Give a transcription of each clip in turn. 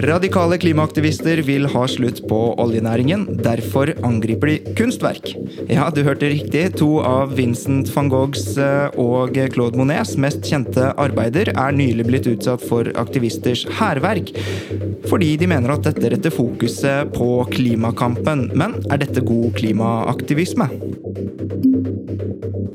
Radikale klimaaktivister vil ha slutt på oljenæringen. Derfor angriper de kunstverk. Ja, du hørte riktig. To av Vincent van Goghs eh, og Claude Monets mest kjente arbeider er nylig blitt utsatt for aktivisters hærverk. Fordi de mener at dette retter fokuset på klimakampen. Men er dette god klimaaktivisme?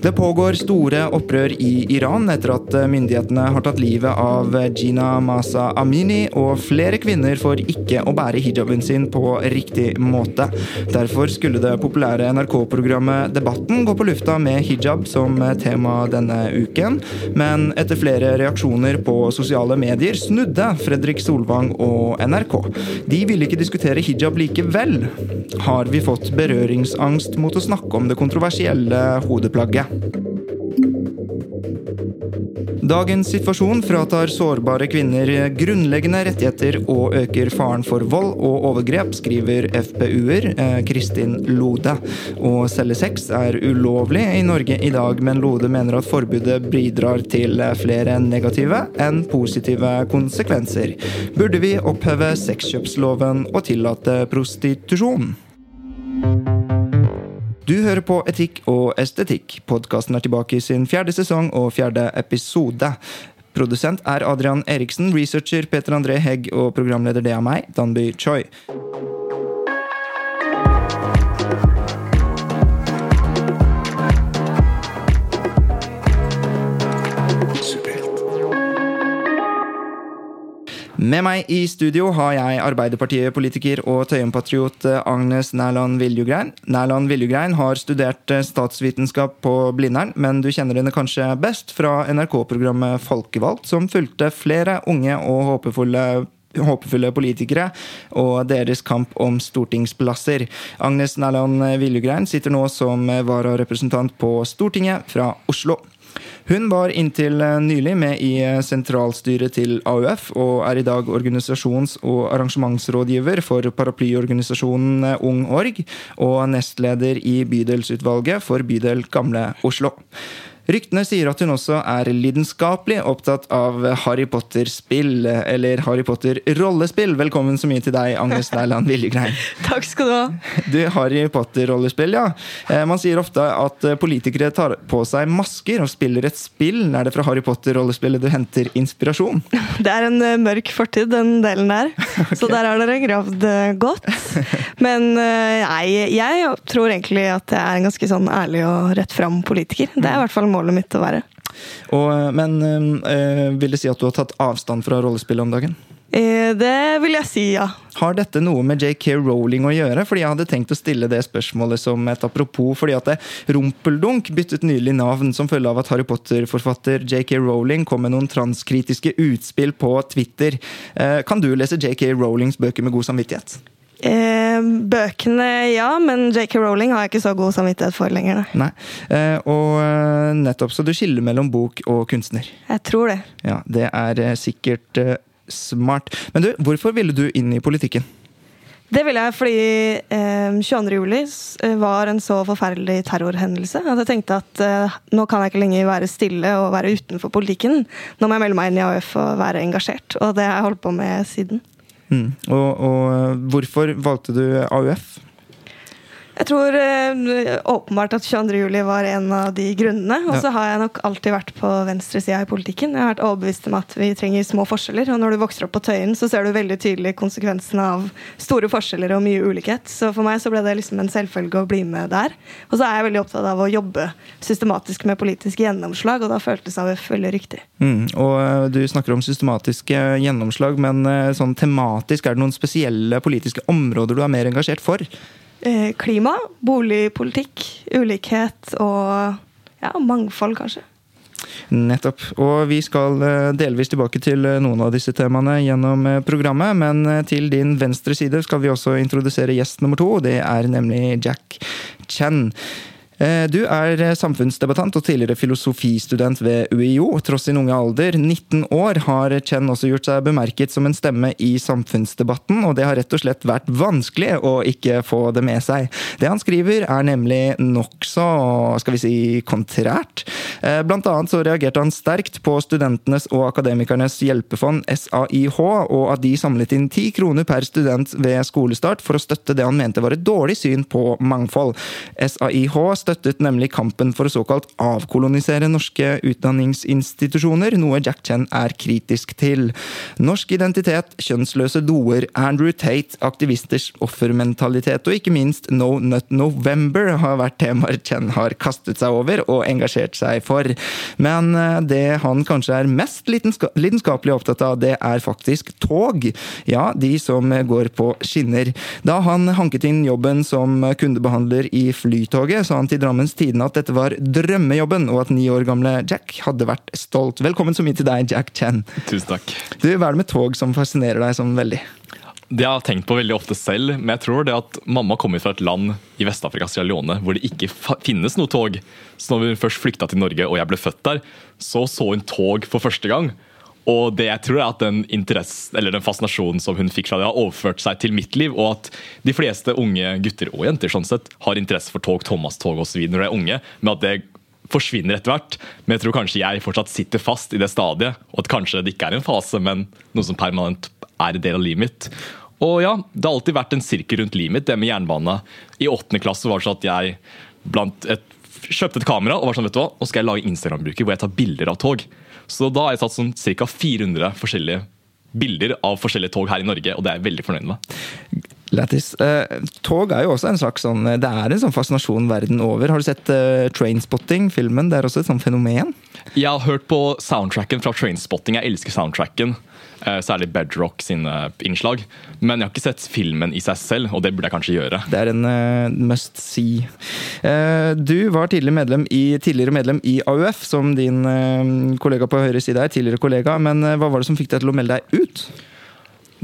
Det pågår store opprør i Iran etter at myndighetene har tatt livet av Gina Masa Amini, og flere kvinner for ikke å bære hijaben sin på riktig måte. Derfor skulle det populære NRK-programmet Debatten gå på lufta med hijab som tema denne uken, men etter flere reaksjoner på sosiale medier snudde Fredrik Solvang og NRK. De ville ikke diskutere hijab likevel. Har vi fått berøringsangst mot å snakke om det kontroversielle hodeplagget? Dagens situasjon fratar sårbare kvinner grunnleggende rettigheter og øker faren for vold og overgrep, skriver FPU-er eh, Kristin Lode. Å selge sex er ulovlig i Norge i dag, men Lode mener at forbudet bidrar til flere negative enn positive konsekvenser. Burde vi oppheve sexkjøpsloven og tillate prostitusjon? Du hører på Etikk og estetikk. Podkasten er tilbake i sin fjerde sesong og fjerde episode. Produsent er Adrian Eriksen, researcher Peter André Hegg og programleder det er meg, Danby Choi. Med meg i studio har jeg Arbeiderpartiet-politiker og Tøyen-patriot Agnes Nærland Viljugrein. Nærland Viljugrein har studert statsvitenskap på Blindern, men du kjenner henne kanskje best fra NRK-programmet Folkevalgt, som fulgte flere unge og håpefulle håpefulle politikere og deres kamp om stortingsplasser. Agnes Nærland Viljugrein sitter nå som vararepresentant på Stortinget fra Oslo. Hun var inntil nylig med i sentralstyret til AUF, og er i dag organisasjons- og arrangementsrådgiver for paraplyorganisasjonen Ung Org, og nestleder i bydelsutvalget for bydel Gamle Oslo. Ryktene sier at hun også er lidenskapelig opptatt av Harry Potter-spill, eller Harry Potter-rollespill. Velkommen så mye til deg, Agnes Nærland Viljegrein. Takk skal du ha. Du, Harry Potter-rollespill, ja. Man sier ofte at politikere tar på seg masker og spiller et spill. Er det fra Harry Potter-rollespillet du henter inspirasjon? Det er en mørk fortid, den delen der. Okay. Så der har dere gravd godt. Men nei, jeg tror egentlig at jeg er en ganske sånn ærlig og rett fram politiker. Det er i hvert fall målet mitt å være. Og, men øh, vil det si at du har tatt avstand fra rollespill om dagen? Eh, det vil jeg si, ja. Har dette noe med JK Rowling å gjøre? Fordi Jeg hadde tenkt å stille det spørsmålet som et apropos. fordi at Rumpeldunk byttet nylig navn som følge av at Harry Potter-forfatter JK Rowling kom med noen transkritiske utspill på Twitter. Eh, kan du lese JK Rowlings bøker med god samvittighet? Eh, bøkene, ja, men JK Rowling har jeg ikke så god samvittighet for lenger. Nei, eh, Og nettopp, så du skiller mellom bok og kunstner? Jeg tror det. Ja, Det er eh, sikkert eh, smart. Men du, hvorfor ville du inn i politikken? Det ville jeg fordi eh, 22. juli var en så forferdelig terrorhendelse at jeg tenkte at eh, nå kan jeg ikke lenger være stille og være utenfor politikken. Nå må jeg melde meg inn i AUF og være engasjert. Og det har jeg holdt på med siden. Mm. Og, og hvorfor valgte du AUF? Jeg tror øh, åpenbart at 22. juli var en av de grunnene. Og så har jeg nok alltid vært på venstresida i politikken. Jeg har vært overbevist om at vi trenger små forskjeller. Og når du vokser opp på Tøyen, så ser du veldig tydelig konsekvensene av store forskjeller og mye ulikhet. Så for meg så ble det liksom en selvfølge å bli med der. Og så er jeg veldig opptatt av å jobbe systematisk med politiske gjennomslag, og da føltes AUF veldig riktig. Mm, og du snakker om systematiske gjennomslag, men sånn tematisk, er det noen spesielle politiske områder du er mer engasjert for? Eh, klima, boligpolitikk, ulikhet og ja, mangfold, kanskje. Nettopp. Og vi skal eh, delvis tilbake til eh, noen av disse temaene gjennom programmet, men til din venstre side skal vi også introdusere gjest nummer to. Det er nemlig Jack Chen. Eh, du er eh, samfunnsdebattant og tidligere filosofistudent ved UiO. Tross sin unge alder, 19 år, har Chen også gjort seg bemerket som en stemme i samfunnsdebatten, og det har rett og slett vært vanskelig å ikke få det med seg. Det han skriver er nemlig nokså, skal vi si, kontrært. Eh, blant annet så reagerte han sterkt på Studentenes og Akademikernes hjelpefond, SAIH, og at de samlet inn ti kroner per student ved skolestart for å støtte det han mente var et dårlig syn på mangfold. SAIH støttet nemlig kampen for å såkalt avkolonisere norske utdanningsinstitusjoner, noe Jack Chen er kritisk til. Norsk identitet, kjønnsløse doer, Andrew Tate, aktivisters offermentalitet og ikke minst No Nut November har vært temaer Chen har kastet seg over og engasjert seg for. Men eh, det han kanskje er mest lidenskapelig opptatt av, det er faktisk tog. Ja, de som går på skinner. Da han hanket inn jobben som kundebehandler i Flytoget, sa han til Drammens Tidende at dette var drømmejobben, og at ni år gamle Jack hadde vært stolt. Velkommen så mye til deg, Jack Chen. Tusen takk. Du, Hva er det med tog som fascinerer deg sånn veldig? Det jeg har tenkt på veldig ofte selv, men jeg tror det at mamma kommer fra et land i Vest-Afrika, Sierra Leone, hvor det ikke finnes noe tog. Så når hun først flykta til Norge og jeg ble født der, så så hun tog for første gang. Og det jeg tror er at den den fascinasjonen som hun fikk fra det, har overført seg til mitt liv, og at de fleste unge gutter og jenter sånn sett, har interesse for tog, Thomas-tog osv. når de er unge, men at det forsvinner etter hvert. Men jeg tror kanskje jeg fortsatt sitter fast i det stadiet, og at kanskje det ikke er en fase, men noe som permanent er en del av livet mitt. Og ja, Det har alltid vært en sirkel rundt livet mitt, det med jernbane. I åttende klasse var det sånn at jeg blant et, kjøpte et kamera og var sånn, vet du hva, nå skal jeg lage Instagram-bruker hvor jeg tar bilder av tog. Så da har jeg tatt sånn ca. 400 forskjellige bilder av forskjellige tog her i Norge, og det er jeg veldig fornøyd med. Lættis. Uh, tog er jo også en slags sånn Det er en sånn fascinasjon verden over. Har du sett uh, Trainspotting, filmen? Det er også et sånn fenomen? Jeg har hørt på soundtracken fra Trainspotting. Jeg elsker soundtracken. Eh, særlig Bedrock sine innslag. Men jeg har ikke sett filmen i seg selv, og det burde jeg kanskje gjøre. Det er en uh, must see. Uh, du var tidligere medlem, i, tidligere medlem, i, AUF, som din uh, kollega på høyre side er. Tidligere kollega, men hva var det som fikk deg til å melde deg ut?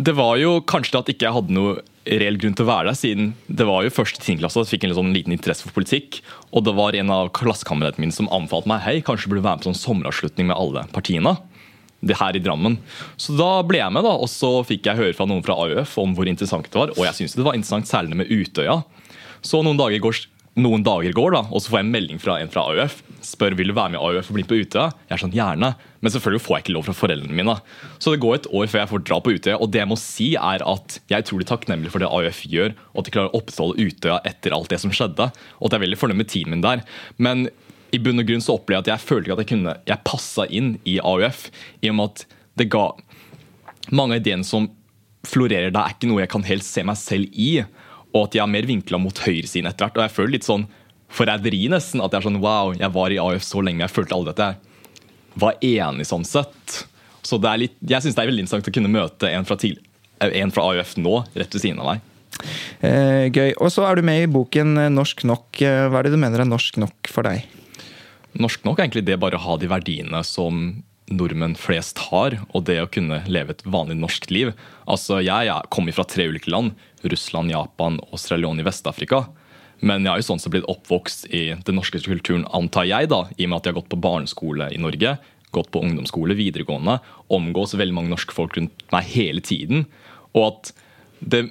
Det var jo kanskje at ikke jeg hadde noe reell grunn til å være der, siden det var jo først i 10. at jeg fikk en sånn liten interesse for politikk. Og det var en av klassekameratene mine som anbefalte meg hei, kanskje burde være med på sånn sommeravslutning med alle partiene det her i Drammen. Så da ble jeg med, da, og så fikk jeg høre fra noen fra AUF om hvor interessant det var. Og jeg syntes det var interessant, særlig med Utøya. Så noen dager går, noen dager går da, og så får jeg en melding fra en fra AUF. Spør vil du være med i AUF og bli på Utøya. Jeg er sånn, gjerne. Men selvfølgelig får jeg ikke lov fra foreldrene mine. Så det går et år før jeg får dra på Utøya. Og det jeg må si er at jeg er utrolig takknemlig for det AUF gjør, og at de klarer å opprettholde Utøya etter alt det som skjedde. Og at jeg er veldig fornøyd med teamen der. Men i bunn og grunn så opplevde jeg at jeg følte at jeg kunne Jeg passa inn i AUF i og med at det ga mange av ideene som florerer der, er ikke noe jeg kan helt se meg selv i. Og at jeg er mer vinkla mot høyresiden etter hvert. Og jeg føler litt sånn forræderi, nesten. At jeg er sånn wow, jeg var i AUF så lenge, jeg følte alle dette var enig sånn sett. Så det er litt, jeg syns det er veldig interessant å kunne møte en fra, til, en fra AUF nå, rett ved siden av meg. Eh, gøy. Og så er du med i boken Norsk nok. Hva er det du mener er norsk nok for deg? Norsk nok er egentlig det bare å ha de verdiene som nordmenn flest har, og det å kunne leve et vanlig norsk liv. Altså, Jeg, jeg kommer fra tre ulike land. Russland, Japan og Sierra i Vest-Afrika. Men jeg har jo sånn sett blitt oppvokst i den norske kulturen, antar jeg, da, i og med at jeg har gått på barneskole i Norge, gått på ungdomsskole, videregående, omgås veldig mange norske folk rundt meg hele tiden. Og at det,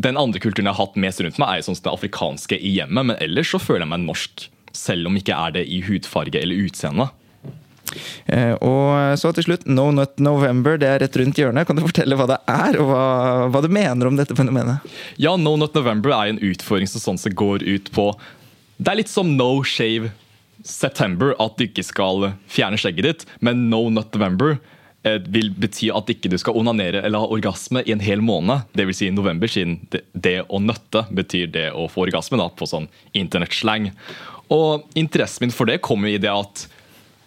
den andre kulturen jeg har hatt mest rundt meg, er jo sånn som det afrikanske i hjemmet, men ellers så føler jeg meg norsk selv om ikke er det i hudfarge eller utseende. Eh, og så til slutt, No Nut November, det er rett rundt hjørnet. Kan du fortelle hva det er, og hva, hva du mener om dette fenomenet? Ja, No Nut November er en utfordring som sånn sett går ut på Det er litt som No Shave September, at du ikke skal fjerne skjegget ditt, men No Nut November eh, vil bety at ikke du skal onanere eller ha orgasme i en hel måned. Dvs. Si november, siden det, det, å nøtte betyr det å få orgasme da, på sånn internettslang. Og interessen min for det kommer i det at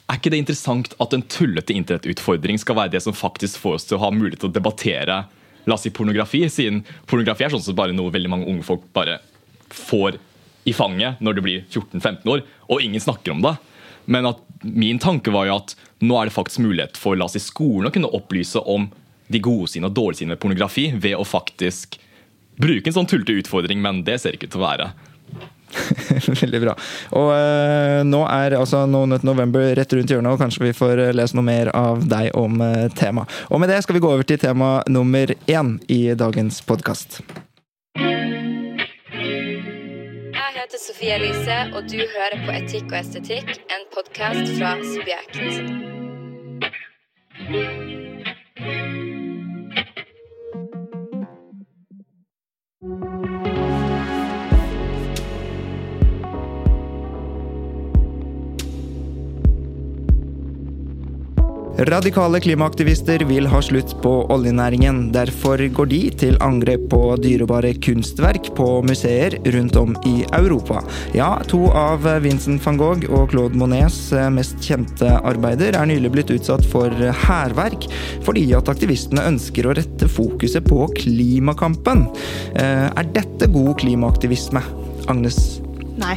er ikke det interessant at en tullete internettutfordring skal være det som faktisk får oss til å ha mulighet til å debattere la oss si pornografi, siden pornografi er sånn som bare noe veldig mange unge folk bare får i fanget når du blir 14-15 år, og ingen snakker om det. Men at min tanke var jo at nå er det faktisk mulighet for la oss si, skolen å kunne opplyse om de gode sidene og dårlige sidene med pornografi ved å faktisk bruke en sånn tullete utfordring, men det ser ikke ut til å være. Veldig bra. Og uh, nå er altså No Nut November rett rundt hjørnet, og kanskje vi får lese noe mer av deg om uh, temaet. Og med det skal vi gå over til tema nummer én i dagens podkast. Jeg heter Sofie Elise, og du hører på Etikk og estetikk, en podkast fra Subjekt. Radikale klimaaktivister vil ha slutt på oljenæringen. Derfor går de til angrep på dyrebare kunstverk på museer rundt om i Europa. Ja, to av Vincent van Gogh og Claude Monets mest kjente arbeider er nylig blitt utsatt for hærverk fordi at aktivistene ønsker å rette fokuset på klimakampen. Eh, er dette god klimaaktivisme? Agnes, Nei.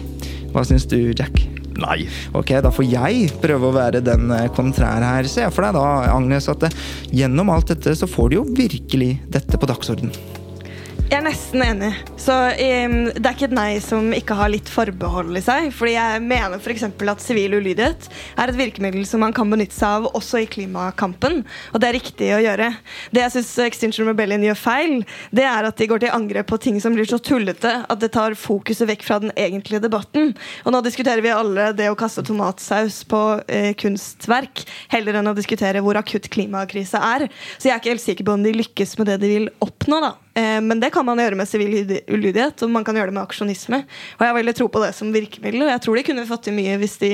hva syns du, Jack? Nei. Ok, da får jeg prøve å være den kontrær kontrære her. Se for deg da, Agnes, at gjennom alt dette så får du jo virkelig dette på dagsorden. Jeg er nesten enig. Så um, Det er ikke et nei som ikke har litt forbehold i seg. Fordi jeg mener f.eks. at sivil ulydighet er et virkemiddel som man kan benytte seg av også i klimakampen. Og det er riktig å gjøre. Det jeg syns Extinction Rebellion gjør feil, det er at de går til angrep på ting som blir så tullete at det tar fokuset vekk fra den egentlige debatten. Og nå diskuterer vi alle det å kaste tomatsaus på eh, kunstverk, heller enn å diskutere hvor akutt klimakrisa er. Så jeg er ikke helt sikker på om de lykkes med det de vil oppnå. da. Eh, Men det kan man gjøre med sivil ulydighet, og man kan gjøre det med aksjonisme. Og jeg har veldig tro på det som virkemiddel, og jeg tror de kunne fått til mye hvis de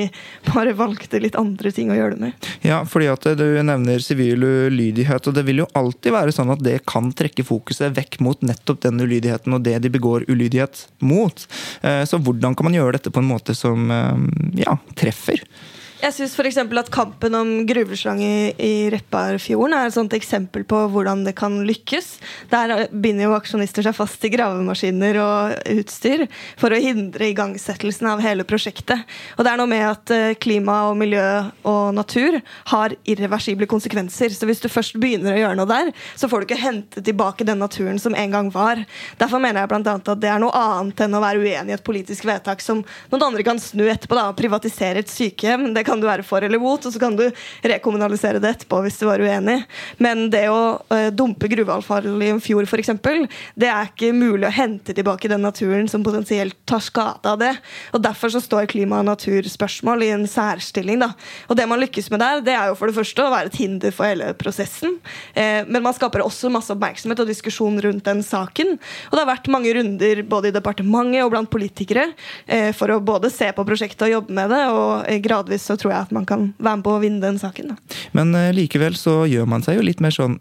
bare valgte litt andre ting å gjøre det med. Ja, fordi at du nevner sivil ulydighet, og det vil jo alltid være sånn at det kan trekke fokuset vekk mot nettopp den ulydigheten og det de begår ulydighet mot. Eh, Så hvordan kan man gjøre dette på en måte som eh, ja, treffer? Jeg syns f.eks. at kampen om gruveslang i, i Repparfjorden er et sånt eksempel på hvordan det kan lykkes. Der binder jo aksjonister seg fast i gravemaskiner og utstyr for å hindre igangsettelsen av hele prosjektet. Og det er noe med at eh, klima og miljø og natur har irreversible konsekvenser. Så hvis du først begynner å gjøre noe der, så får du ikke hente tilbake den naturen som en gang var. Derfor mener jeg annet at det er noe annet enn å være uenig i et politisk vedtak som noen andre kan snu etterpå da, og privatisere et sykehjem. Det kan du være for eller mot, og så kan du rekommunalisere det etterpå hvis du var uenig. Men det å uh, dumpe gruveavfall i en fjord, f.eks., det er ikke mulig å hente tilbake den naturen som potensielt tar skade av det. Og Derfor så står klima- og naturspørsmål i en særstilling. da. Og det man lykkes med der, det er jo for det første å være et hinder for hele prosessen. Eh, men man skaper også masse oppmerksomhet og diskusjon rundt den saken. Og det har vært mange runder både i departementet og blant politikere eh, for å både se på prosjektet og jobbe med det, og gradvis gradvis tror jeg at man kan være med på å vinne den saken. da. Men eh, likevel så gjør man seg jo litt mer sånn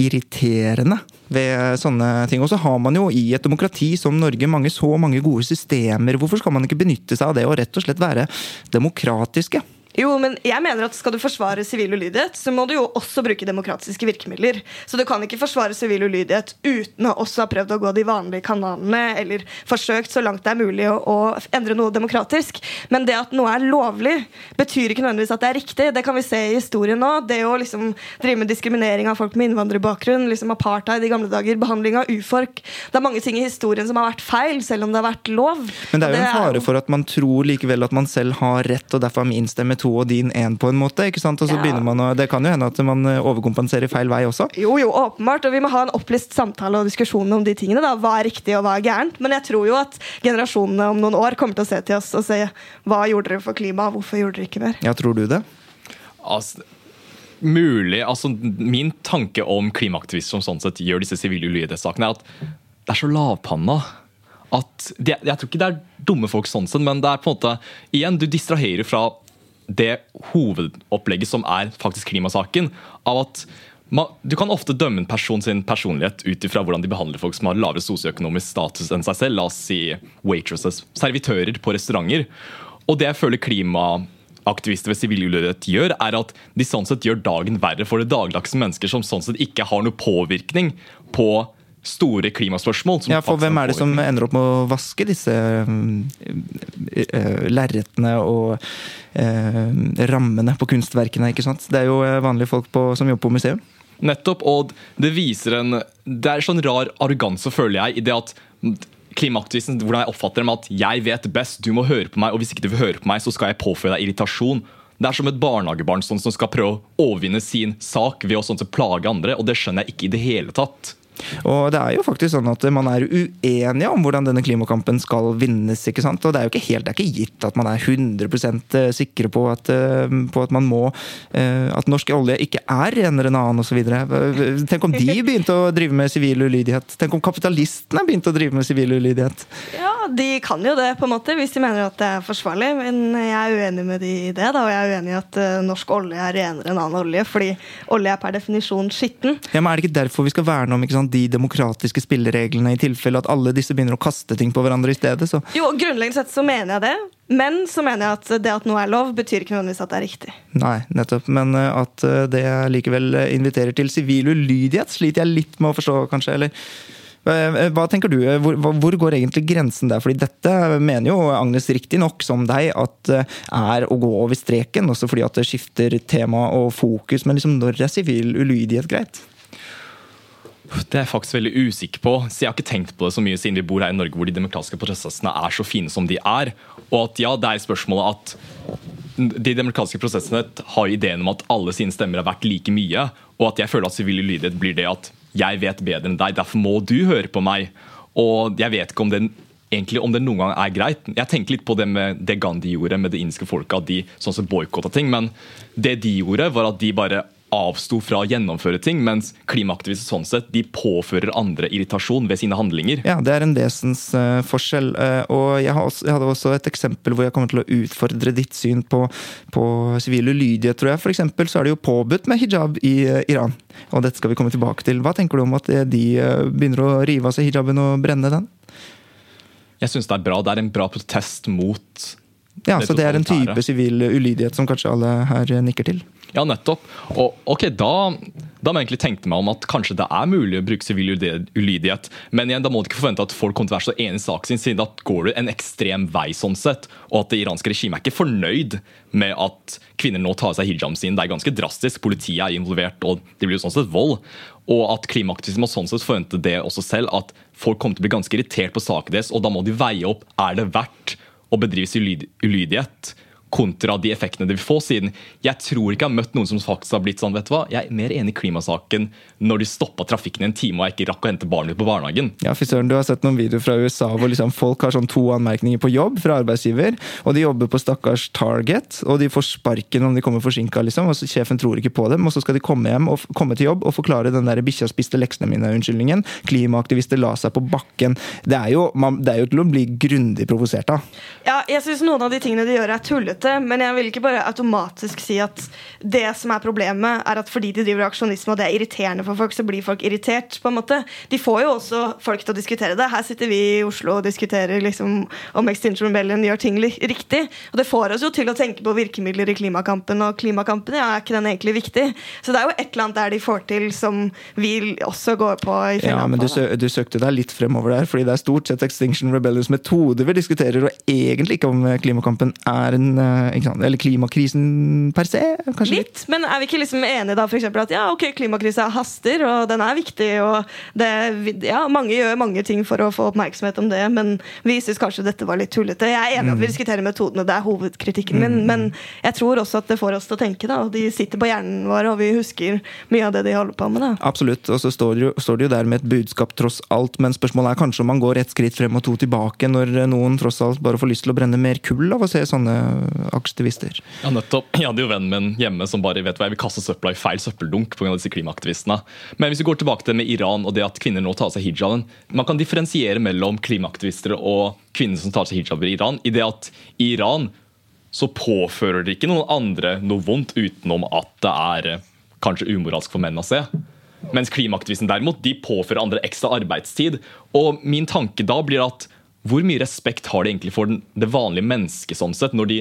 irriterende ved sånne ting. Og så har man jo i et demokrati som Norge mange så mange gode systemer. Hvorfor skal man ikke benytte seg av det og rett og slett være demokratiske? Jo, men jeg mener at Skal du forsvare sivil ulydighet, så må du jo også bruke demokratiske virkemidler. Så du kan ikke forsvare sivil ulydighet uten å også ha prøvd å gå de vanlige kanalene, eller forsøkt så langt det er mulig å, å endre noe demokratisk. Men det at noe er lovlig, betyr ikke nødvendigvis at det er riktig. Det kan vi se i historien nå. Det å liksom drive med diskriminering av folk med innvandrerbakgrunn, liksom apartheid i gamle dager, behandling av ufolk Det er mange ting i historien som har vært feil, selv om det har vært lov. Men det er jo en fare for at man tror likevel at man selv har rett, og derfor har min stemme to og din én, på en måte. ikke sant? Og så Ja. begynner man å, Det kan jo hende at man eh, overkompenserer feil vei også. Jo, jo, åpenbart. Og vi må ha en opplyst samtale og diskusjon om de tingene. da, Hva er riktig og hva er gærent. Men jeg tror jo at generasjonene om noen år kommer til å se til oss og se hva gjorde dere for klimaet, hvorfor gjorde dere ikke mer. Ja, tror du det? Altså, mulig, altså Min tanke om klimaaktivister som sånn sett gjør disse sivile ulydighetssakene, er at det er så lavpanna. At det, jeg tror ikke det er dumme folk sånn sett, men det er på en måte Igjen, du distraherer fra det hovedopplegget som er faktisk klimasaken. Av at man, Du kan ofte dømme en person sin personlighet ut ifra hvordan de behandler folk som har lavere sosioøkonomisk status enn seg selv. La oss si waitresses, servitører på restauranter. Og det jeg føler klimaaktivister ved sivil gjør, er at de sånn sett gjør dagen verre for det dagligdagse mennesker som sånn sett ikke har noe påvirkning på store klimaspørsmål. som Ja, for hvem er det som ender opp med å vaske disse uh, lerretene og eh, rammene på kunstverkene? ikke sant? Det er jo eh, vanlige folk på, som jobber på museum. Nettopp, og det viser en Det er sånn rar arroganse, føler jeg, i det at klimaaktivisten, hvordan jeg oppfatter dem, at jeg vet best, du må høre på meg, og hvis ikke du vil høre på meg, så skal jeg påføre deg irritasjon. Det er som et barnehagebarn sånn, som skal prøve å overvinne sin sak ved å sånn, så plage andre, og det skjønner jeg ikke i det hele tatt. Og det er jo faktisk sånn at man er uenige om hvordan denne klimakampen skal vinnes. ikke sant? Og det er jo ikke helt, det er ikke gitt at man er 100% sikre på at, eh, på at man må eh, At norsk olje ikke er renere enn annen osv. Tenk om de begynte å drive med sivil ulydighet? Tenk om kapitalistene begynte å drive med sivil ulydighet? Ja, de kan jo det, på en måte, hvis de mener at det er forsvarlig. Men jeg er uenig med de i det. da, Og jeg er uenig i at eh, norsk olje er renere enn annen olje, fordi olje er per definisjon skitten. Ja, men Er det ikke derfor vi skal verne om ikke sant, de demokratiske spillereglene, i tilfelle at alle disse begynner å kaste ting på hverandre i stedet? Så Jo, grunnleggende sett så mener jeg det. Men så mener jeg at det at noe er lov, betyr ikke nødvendigvis at det er riktig. nei, nettopp. Men eh, at det det likevel inviterer til sivil ulydighet, sliter jeg litt med å forstå, kanskje. eller eh, hva tenker du? Hvor, hvor går egentlig grensen der? Fordi dette mener jo Agnes riktig nok som deg at eh, er å gå over streken, også fordi at det skifter tema og fokus. Men liksom, når er sivil ulydighet greit? Det er jeg faktisk veldig usikker på. så Jeg har ikke tenkt på det så mye siden vi bor her i Norge hvor de demokratiske prosessene er så fine som de er. Og at ja, det er spørsmålet at de demokratiske prosessene har ideen om at alle sine stemmer er verdt like mye. Og at jeg føler at sivil ulydighet blir det at jeg vet bedre enn deg, derfor må du høre på meg. Og jeg vet ikke om det, egentlig, om det noen gang er greit. Jeg tenker litt på det med det Gandhi gjorde med det indiske folket, at de sånn boikotta ting. Men det de gjorde, var at de bare avsto fra å gjennomføre ting, mens klimaaktivister sånn sett, de påfører andre irritasjon ved sine handlinger. Ja, det er en vesensforskjell. og jeg, har også, jeg hadde også et eksempel hvor jeg kommer til å utfordre ditt syn på, på sivil ulydighet, tror jeg. For eksempel så er det jo påbudt med hijab i eh, Iran. Og dette skal vi komme tilbake til. Hva tenker du om at eh, de eh, begynner å rive av seg hijaben og brenne den? Jeg synes det er bra. Det er en bra protest mot Ja, Så det er en type sivil ulydighet som kanskje alle her nikker til? Ja, nettopp. Og ok, da, da må jeg egentlig tenke meg om at kanskje det er mulig å bruke sivil ulydighet-. Men igjen, da må du ikke forvente at folk kommer til å være så enig i saken sin, siden da går du en ekstrem vei sånn sett. Og at det iranske regimet er ikke fornøyd med at kvinner nå tar av seg hijaben sin. Det er ganske drastisk. Politiet er involvert, og det blir jo sånn sett vold. Og at klimaaktivisme sånn sett forvente det også selv, at folk kommer til å bli ganske irritert på saken deres, og da må de veie opp er det verdt å bedrives i ulydighet kontra de effektene det vil få, siden jeg tror ikke jeg har møtt noen som faktisk har blitt sånn, vet du hva, jeg er mer enig i klimasaken når de stoppa trafikken i en time og jeg ikke rakk å hente barnet mitt på barnehagen. Ja, fy søren, Du har sett noen videoer fra USA hvor liksom folk har sånn to anmerkninger på jobb fra arbeidsgiver, og de jobber på stakkars Target, og de får sparken om de kommer forsinka, liksom, og sjefen tror ikke på dem, og så skal de komme hjem og komme til jobb og forklare den der 'bikkja spiste leksene mine'-unnskyldningen. Klimaaktivister la seg på bakken. Det er jo, man, det er jo til å bli grundig provosert av. Ja, jeg syns Noen av de tingene de gjør, er tullete, men jeg vil ikke bare automatisk si at det som er problemet, er at fordi de driver aksjonisme og det er irriterende for folk, så blir folk irritert. på en måte. De får jo også folk til å diskutere det. Her sitter vi i Oslo og diskuterer liksom om Extinction Rebellion gjør ting riktig. Og det får oss jo til å tenke på virkemidler i klimakampen, og klimakampen ja, er ikke den egentlig viktig. Så det er jo et eller annet der de får til som vi også går på i Ja, men du, sø du søkte deg litt fremover der, fordi det er stort sett Extinction Rebellions metode vi diskuterer, og egentlig ikke om eh, klimakampen er en eh? Eller klimakrisen per se, litt? Litt, men er vi ikke liksom enige da for eksempel, at ja, ok, klimakrisa haster, og den er viktig, og det, ja, mange gjør mange ting for å få oppmerksomhet om det, men vi syns kanskje dette var litt tullete. Jeg er enig mm. at vi diskuterer metodene, det er hovedkritikken min, men jeg tror også at det får oss til å tenke, da. og De sitter på hjernen vår, og vi husker mye av det de holder på med. da. Absolutt, og så står det, jo, står det jo der med et budskap tross alt, men spørsmålet er kanskje om man går et skritt frem og to tilbake når noen tross alt bare får lyst til å brenne mer kull av å se sånne aktivister. Ja, nettopp. Jeg hadde jo vennen min hjemme som bare vet hva jeg vil kaste søpla i feil søppeldunk pga. disse klimaaktivistene. Men hvis vi går tilbake til det med Iran og det at kvinner nå tar av seg hijaben Man kan differensiere mellom klimaaktivister og kvinner som tar av seg hijaber i Iran. I det at i Iran så påfører det ikke noen andre noe vondt utenom at det er eh, kanskje umoralsk for menn å se. Mens klimaaktivisten derimot, de påfører andre ekstra arbeidstid. Og min tanke da blir at hvor mye respekt har de egentlig for det vanlige mennesket sånn sett, når de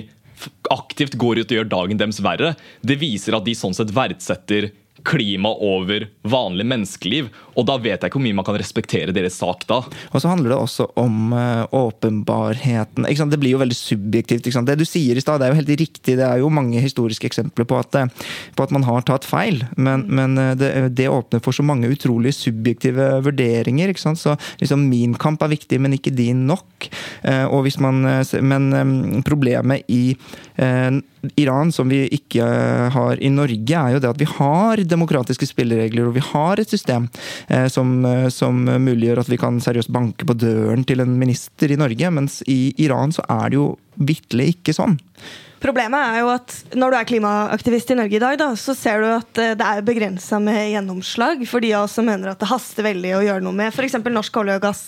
aktivt går ut og gjør dagen deres verre? Det viser at de sånn sett verdsetter klima over vanlig menneskeliv. Og da vet jeg ikke hvor mye man kan respektere deres sak da. Og så handler det også om uh, åpenbarheten. Det blir jo veldig subjektivt. Det du sier i stad, er jo helt riktig. Det er jo mange historiske eksempler på at, eh, på at man har tatt feil. Men, men eh, det, det, åpner for så mange utrolig subjektive vurderinger. Så liksom, min kamp er viktig, men ikke din nok. Uh, man, men um, problemet i uh, Iran som vi ikke har i Norge, er jo det at vi har demokratiske spilleregler, og vi har et system som, eh, som, muliggjør at vi kan seriøst banke på døren til en minister i Norge, mens i Iran så er det jo vitterlig ikke sånn. Problemet er jo at når du er klimaaktivist i Norge i dag, da, så ser du at eh, det er begrensa med gjennomslag for de av oss som mener at det haster veldig å gjøre noe med f.eks. norsk olje og gass.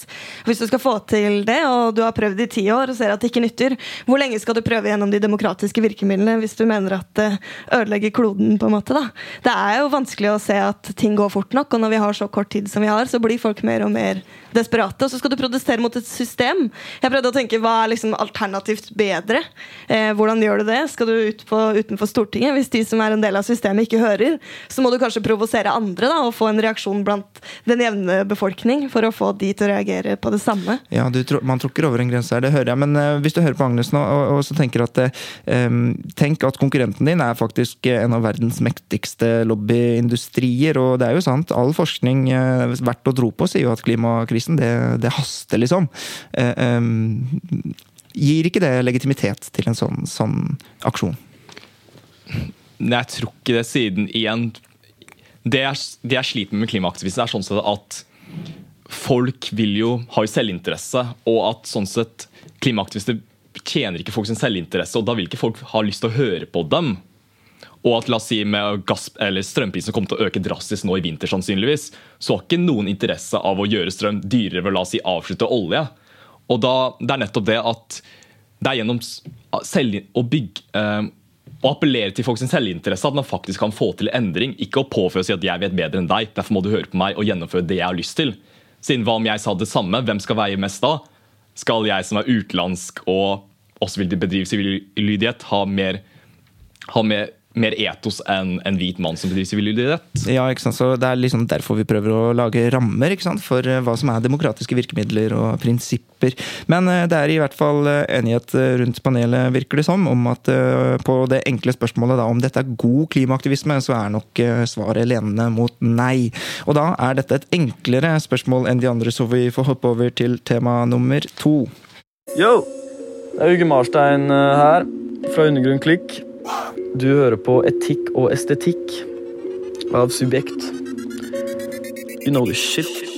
Hvis du skal få til det, og du har prøvd i ti år og ser at det ikke nytter, hvor lenge skal du prøve gjennom de demokratiske virkemidlene hvis du mener at det ødelegger kloden? på en måte da? Det er jo vanskelig å se at ting går fort nok, og når vi har så kort tid som vi har, så blir folk mer og mer desperate. Og så skal du protestere mot et system. Jeg prøvde å tenke hva er liksom alternativt bedre? Eh, hvordan gjør du det? Skal du ut på, utenfor Stortinget? Hvis de som er en del av systemet, ikke hører, så må du kanskje provosere andre da, og få en reaksjon blant den jevne befolkning for å få de til å reagere på det samme. Ja, tro, Man tråkker over en grense her, det hører jeg. Men uh, hvis du hører på Agnes nå og, og så tenker at um, Tenk at konkurrenten din er faktisk en av verdens mektigste lobbyindustrier. Og det er jo sant, all forskning uh, verdt å tro på sier jo at klimakrisen det, det haster, liksom. Uh, um, Gir ikke det legitimitet til en sånn, sånn aksjon? Jeg tror ikke det, siden igjen Det jeg, sliter med med klimaaktivister, er sånn sett at folk vil jo ha selvinteresse, og at sånn sett klimaaktivister tjener ikke folk sin selvinteresse, og da vil ikke folk ha lyst til å høre på dem. Og at la oss si med gass, strømprisen kommer til å øke drastisk nå i vinter, sannsynligvis, så har ikke noen interesse av å gjøre strøm dyrere ved å la oss si avslutte olje. Og da, Det er nettopp det at det er gjennom selv, å bygge eh, å appellere til folks selvinteresse at man faktisk kan få til endring. Ikke å påføre å si at 'jeg vet bedre enn deg', derfor må du høre på meg og gjennomføre det jeg har lyst til. Siden hva om jeg sa det samme? Hvem skal veie mest da? Skal jeg som er utenlandsk og også vil bedrive sivil lydighet, ha mer, ha mer mer etos enn en hvit mann som bedriver sivil lydighet. Ja, ikke sant? Så Det er liksom derfor vi prøver å lage rammer ikke sant? for eh, hva som er demokratiske virkemidler og prinsipper. Men eh, det er i hvert fall eh, enighet rundt panelet, virker det som, om at på det enkle spørsmålet da, om dette er god klimaaktivisme, så er nok svaret lenende mot nei. Og da er dette et enklere spørsmål enn de andre, så vi får hoppe over til tema nummer to. Yo! Det er Uge Marstein her, fra Undergrunn Klikk. Du hører på Etikk og estetikk av Subjekt. You know the shit.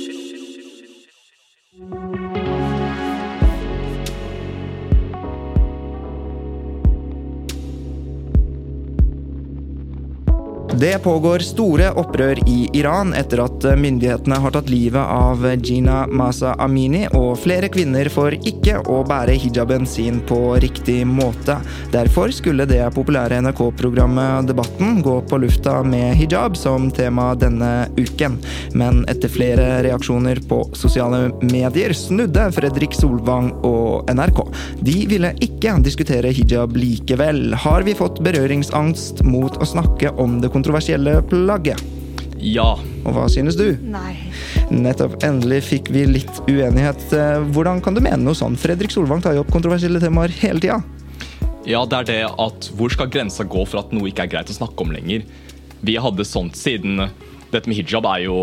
Det pågår store opprør i Iran etter at myndighetene har tatt livet av Gina Masa Amini, og flere kvinner får ikke å bære hijaben sin på riktig måte. Derfor skulle det populære NRK-programmet Debatten gå på lufta med hijab som tema denne uken. Men etter flere reaksjoner på sosiale medier snudde Fredrik Solvang og NRK. De ville ikke diskutere hijab likevel. Har vi fått berøringsangst mot å snakke om det kontroversielle? Kontroversielle plagget? Ja. Og hva synes du? Nei. Nettopp. Endelig fikk vi litt uenighet. Eh, hvordan kan du mene noe sånn? Fredrik Solvang tar jo opp kontroversielle temaer hele tida. Ja, det er det at hvor skal grensa gå for at noe ikke er greit å snakke om lenger? Vi hadde sånt siden dette med hijab er jo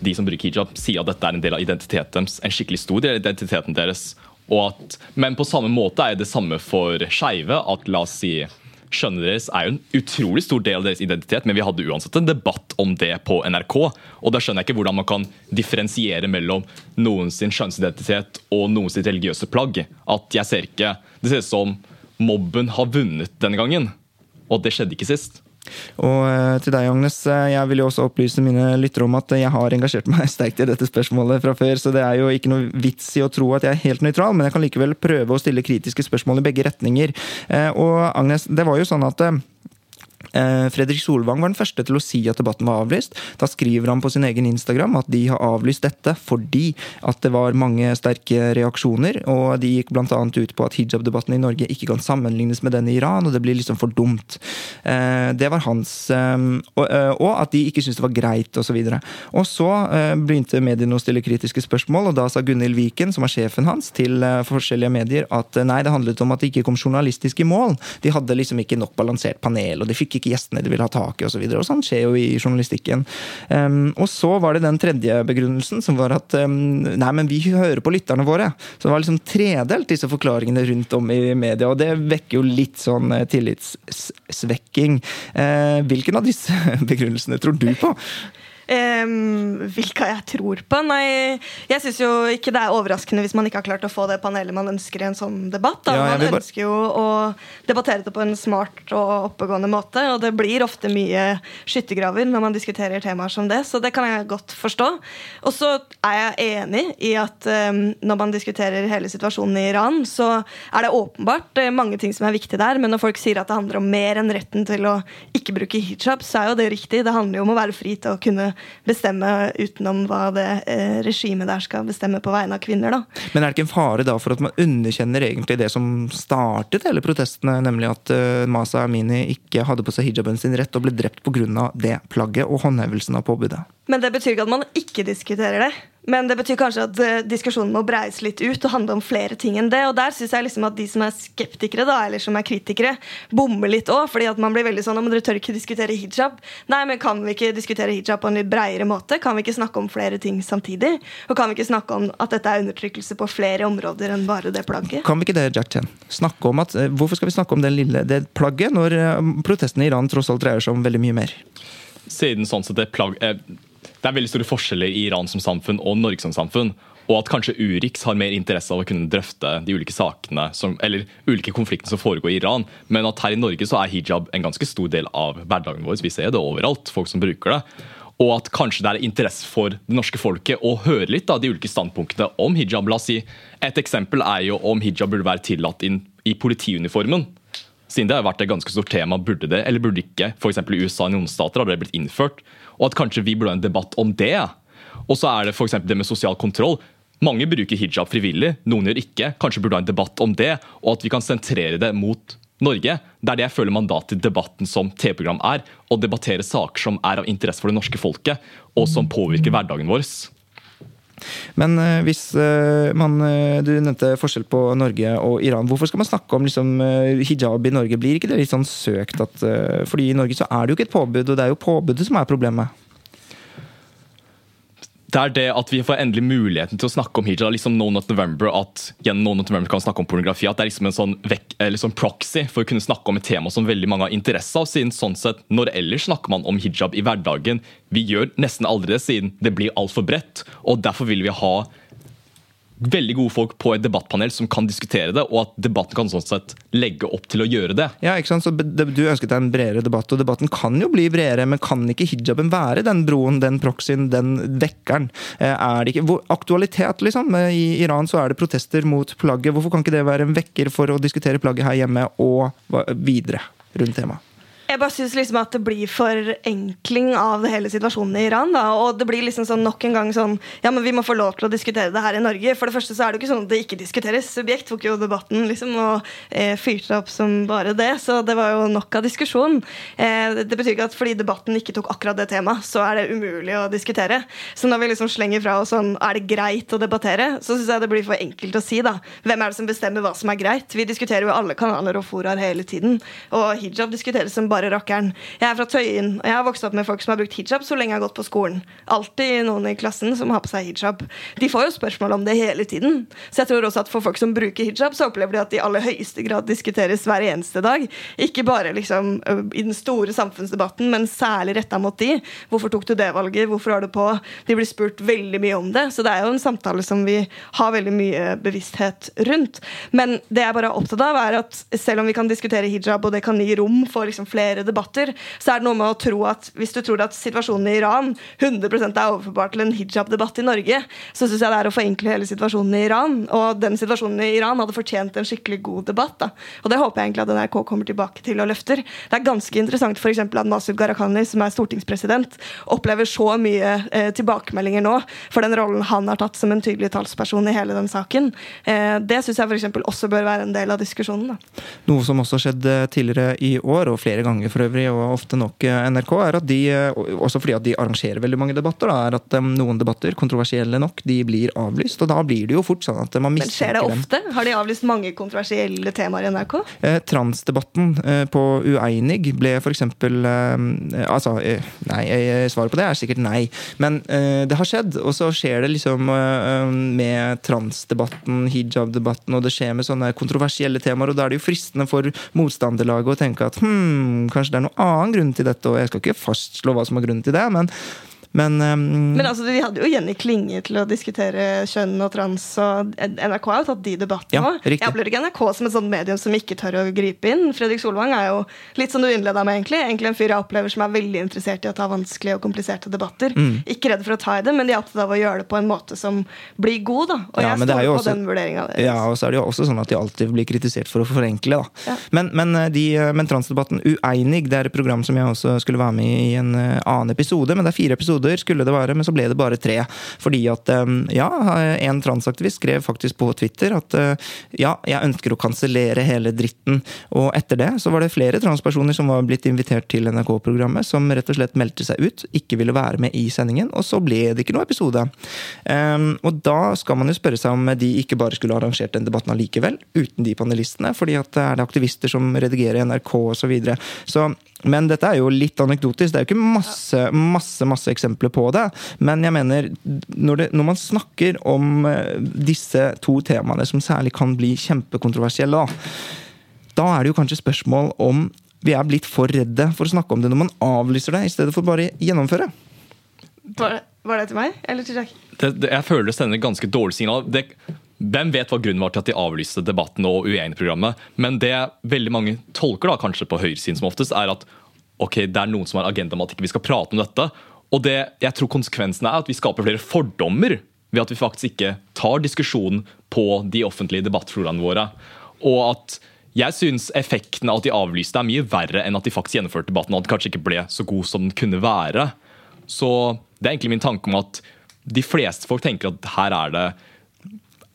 De som bruker hijab, sier at dette er en del av identiteten deres. En skikkelig stor del av identiteten deres. At, men på samme måte er det samme for skeive. At la oss si Skjønnet deres er jo en utrolig stor del av deres identitet, men vi hadde uansett en debatt om det på NRK. Og da skjønner jeg ikke hvordan man kan differensiere mellom noens sin kjønnsidentitet og noens religiøse plagg. At jeg ser ikke Det ser ut som mobben har vunnet denne gangen. Og det skjedde ikke sist. Og eh, til deg, Agnes, eh, jeg vil jo også opplyse mine lyttere om at jeg har engasjert meg sterkt i dette spørsmålet fra før, så det er jo ikke noe vits i å tro at jeg er helt nøytral, men jeg kan likevel prøve å stille kritiske spørsmål i begge retninger. Eh, og Agnes, det var jo sånn at Fredrik Solvang var den første til å si at debatten var avlyst. Da skriver han på sin egen Instagram at de har avlyst dette fordi at det var mange sterke reaksjoner. Og de gikk bl.a. ut på at hijab-debatten i Norge ikke kan sammenlignes med den i Iran, og det blir liksom for dumt. Eh, det var hans Og, og at de ikke syntes det var greit, osv. Og, og så begynte mediene å stille kritiske spørsmål, og da sa Gunhild Viken, som var sjefen hans, til forskjellige medier at nei, det handlet om at det ikke kom journalistisk i mål. De hadde liksom ikke nok balansert panel, og de fikk ikke gjestene de ville ha tak i, osv. Så sånn skjer jo i journalistikken. Um, og så var det den tredje begrunnelsen, som var at um, nei, men vi hører på lytterne våre. Så det var liksom tredelt, disse forklaringene rundt om i media, og det vekker jo litt sånn eh, tillitssvekking. Uh, hvilken av disse begrunnelsene tror du på? Um, hvilke jeg tror på? Nei, jeg syns jo ikke det er overraskende hvis man ikke har klart å få det panelet man ønsker i en sånn debatt. Da. Man ønsker jo å debattere det på en smart og oppegående måte, og det blir ofte mye skyttergraver når man diskuterer temaer som det, så det kan jeg godt forstå. Og så er jeg enig i at um, når man diskuterer hele situasjonen i Iran, så er det åpenbart uh, mange ting som er viktig der, men når folk sier at det handler om mer enn retten til å ikke bruke hijab, så er jo det riktig. Det handler jo om å være fri til å kunne bestemme utenom hva det eh, regimet der skal bestemme på vegne av kvinner. Da. Men er det ikke en fare da for at man underkjenner egentlig det som startet hele protestene, nemlig at eh, Masa Amini ikke hadde på seg hijaben sin rett og ble drept pga. det plagget og håndhevelsen av påbudet? Men det betyr ikke at man ikke diskuterer det. Men det betyr kanskje at uh, diskusjonen må breies litt ut og handle om flere ting enn det. Og der syns jeg liksom at de som er skeptikere, da, eller som er kritikere, bommer litt òg. Fordi at man blir veldig sånn om dere tør ikke diskutere hijab. Nei, men kan vi ikke diskutere hijab på en litt breiere måte? Kan vi ikke snakke om flere ting samtidig? Og kan vi ikke snakke om at dette er undertrykkelse på flere områder enn bare det plagget? Kan vi ikke det, Jack Chen? Snakke om at, uh, hvorfor skal vi snakke om det lille det plagget, når uh, protestene i Iran tross alt dreier seg om veldig mye mer? Siden sånn sett det plagg det er veldig store forskjeller i Iran som samfunn og Norge som samfunn. Og at kanskje Urix har mer interesse av å kunne drøfte de ulike sakene som, eller ulike konfliktene som foregår i Iran. Men at her i Norge så er hijab en ganske stor del av hverdagen vår. Vi ser det overalt. folk som bruker det. Og at kanskje det er interesse for det norske folket å høre litt av de ulike standpunktene om hijab. La oss si, Et eksempel er jo om hijab burde være tillatt inn i politiuniformen. Siden det har vært et ganske stort tema, burde det eller burde ikke. F.eks. i USA og noen stater har det blitt innført. Og at kanskje vi burde ha en debatt om det. Og så er det f.eks. det med sosial kontroll. Mange bruker hijab frivillig, noen gjør ikke. Kanskje burde ha en debatt om det, og at vi kan sentrere det mot Norge. Det er det jeg føler mandatet i debatten som TV-program er. Å debattere saker som er av interesse for det norske folket, og som påvirker hverdagen vår. Men uh, hvis uh, man uh, Du nevnte forskjell på Norge og Iran. Hvorfor skal man snakke om liksom, hijab i Norge? Blir ikke det litt sånn søkt at Fordi i Norge så er det jo ikke et påbud, og det er jo påbudet som er problemet det er det at vi får endelig muligheten til å snakke om hijab. liksom No Not November, at gjennom No Not November kan snakke om pornografi. At det er liksom en sånn vek, liksom proxy for å kunne snakke om et tema som veldig mange har interesse av. siden sånn sett, Når ellers snakker man om hijab i hverdagen? Vi gjør nesten aldri det, siden det blir altfor bredt. og Derfor vil vi ha veldig gode folk på et debattpanel som kan diskutere det, og at debatten kan sånn sett legge opp til å gjøre det. Ja, ikke sant? Så Du ønsket deg en bredere debatt, og debatten kan jo bli bredere, men kan ikke hijaben være den broen, den proxyen, den vekkeren? Eh, er det ikke Aktualitet, liksom. I Iran så er det protester mot plagget. Hvorfor kan ikke det være en vekker for å diskutere plagget her hjemme og videre rundt temaet? Jeg bare synes liksom at det blir forenkling av hele situasjonen i Iran. Da. Og det blir liksom sånn nok en gang sånn Ja, men vi må få lov til å diskutere det her i Norge. For det første så er det jo ikke sånn at det ikke diskuteres. Subjekt tok jo debatten liksom og eh, fyrte opp som bare det. Så det var jo nok av diskusjon. Eh, det betyr ikke at fordi debatten ikke tok akkurat det temaet, så er det umulig å diskutere. Så når vi liksom slenger fra oss sånn Er det greit å debattere? Så syns jeg det blir for enkelt å si, da. Hvem er det som bestemmer hva som er greit? Vi diskuterer jo alle kanaler og foraer hele tiden. Og hijab diskuteres som bare bare rakkeren. Jeg er fra Tøyen, og jeg har vokst opp med folk som har brukt hijab så lenge jeg har gått på skolen. Alltid noen i klassen som har på seg hijab. De får jo spørsmål om det hele tiden. Så jeg tror også at for folk som bruker hijab, så opplever de at det i aller høyeste grad diskuteres hver eneste dag. Ikke bare liksom i den store samfunnsdebatten, men særlig retta mot de. Hvorfor tok du det valget? Hvorfor har du på? De blir spurt veldig mye om det. Så det er jo en samtale som vi har veldig mye bevissthet rundt. Men det jeg bare er opptatt av, er at selv om vi kan diskutere hijab, og det kan gi rom for liksom flere polarisere debatter, så er det noe med å tro at hvis du tror at situasjonen i Iran 100% er overførbar til en hijab-debatt i Norge, så syns jeg det er å forenkle hele situasjonen i Iran. Og den situasjonen i Iran hadde fortjent en skikkelig god debatt. da. Og det håper jeg egentlig at NRK kommer tilbake til og løfter. Det er ganske interessant eksempel, at Masud Gharahkhani, som er stortingspresident, opplever så mye eh, tilbakemeldinger nå for den rollen han har tatt som en tydelig talsperson i hele den saken. Eh, det syns jeg eksempel også bør være en del av diskusjonen. da. Noe som også skjedde tidligere i år, og flere ganger for øvrig, og ofte nok eh, NRK, er at de, eh, også fordi at de arrangerer veldig mange debatter, da, er at um, noen debatter, kontroversielle nok, de blir avlyst. Og da blir det jo fort sånn at man Men skjer det ofte? dem. Har de avlyst mange kontroversielle temaer i NRK? Eh, transdebatten eh, på Ueinig ble eksempel eh, Altså, eh, nei, eh, svaret på det er sikkert nei. Men eh, det har skjedd, og så skjer det liksom eh, med transdebatten, hijab-debatten, og det skjer med sånne kontroversielle temaer, og da er det jo fristende for motstanderlaget å tenke at hm, kanskje det er noen annen grunn til dette, og jeg skal ikke fastslå hva som er grunnen til det, men men, um, Men altså, Vi hadde jo Jenny Klinge til å diskutere kjønn og trans, og NRK har jo tatt de debattene òg. Ja, Jeg opplever ikke NRK som et sånt medium som ikke tør å gripe inn. Fredrik Solvang er jo litt som du innleda med, egentlig. Egentlig en fyr jeg opplever som er veldig interessert i å ta vanskelige og kompliserte debatter. Mm. Ikke redd for å ta i det, men de er opptatt av å gjøre det på en måte som blir god. da. Og Ja, jeg står på også- den vurderinga deres. Ja, og så er det jo også sånn at de alltid blir kritisert for å forenkle. da. Ja. Men, men, eh, de, eh, men transdebatten Ueinig det er et program som jeg også skulle være med i i en eh, annen episode. Men det er fire episoder, skulle det være, men så ble det bare tre. Fordi at ja, en transaktivist skrev faktisk på Twitter at eh, ja, jeg ønsker å kansellere hele dritten. Og etter det så var det flere transpersoner som var blitt invitert til NRK-programmet, som rett og slett meldte seg ut, ikke ville være med i sendingen, og så ble det ikke noe episode. Og da skal man jo spørre seg om de ikke bare skulle arrangert den debatten allikevel, uten de panelistene, fordi at er det aktivister som redigerer NRK osv. Så videre. så men dette er jo litt anekdotisk. Det er jo ikke masse, masse, masse eksempler på det. Men jeg mener, når, det, når man snakker om eh, disse to temaene, som særlig kan bli kjempekontroversielle, da, da er det jo kanskje spørsmål om vi er blitt for redde for å snakke om det når man avlyser det, i stedet for bare gjennomføre. Var, det, var det til meg? Eller til Jack? det, det, jeg føler det sender ganske dårlig signal. Det, hvem vet hva grunnen var til at de avlyste debatten og uenigprogrammet? Men det veldig mange tolker da kanskje på høyresiden som oftest, er at ok, det er noen som har agenda om at ikke vi skal prate om dette. Og det jeg tror konsekvensen er at vi skaper flere fordommer ved at vi faktisk ikke tar diskusjonen på de offentlige debattfloraene våre. Og at jeg syns effekten av at de avlyste er mye verre enn at de faktisk gjennomførte debatten og at den kanskje ikke ble så god som den kunne være. Så det er egentlig min tanke om at de fleste folk tenker at her er det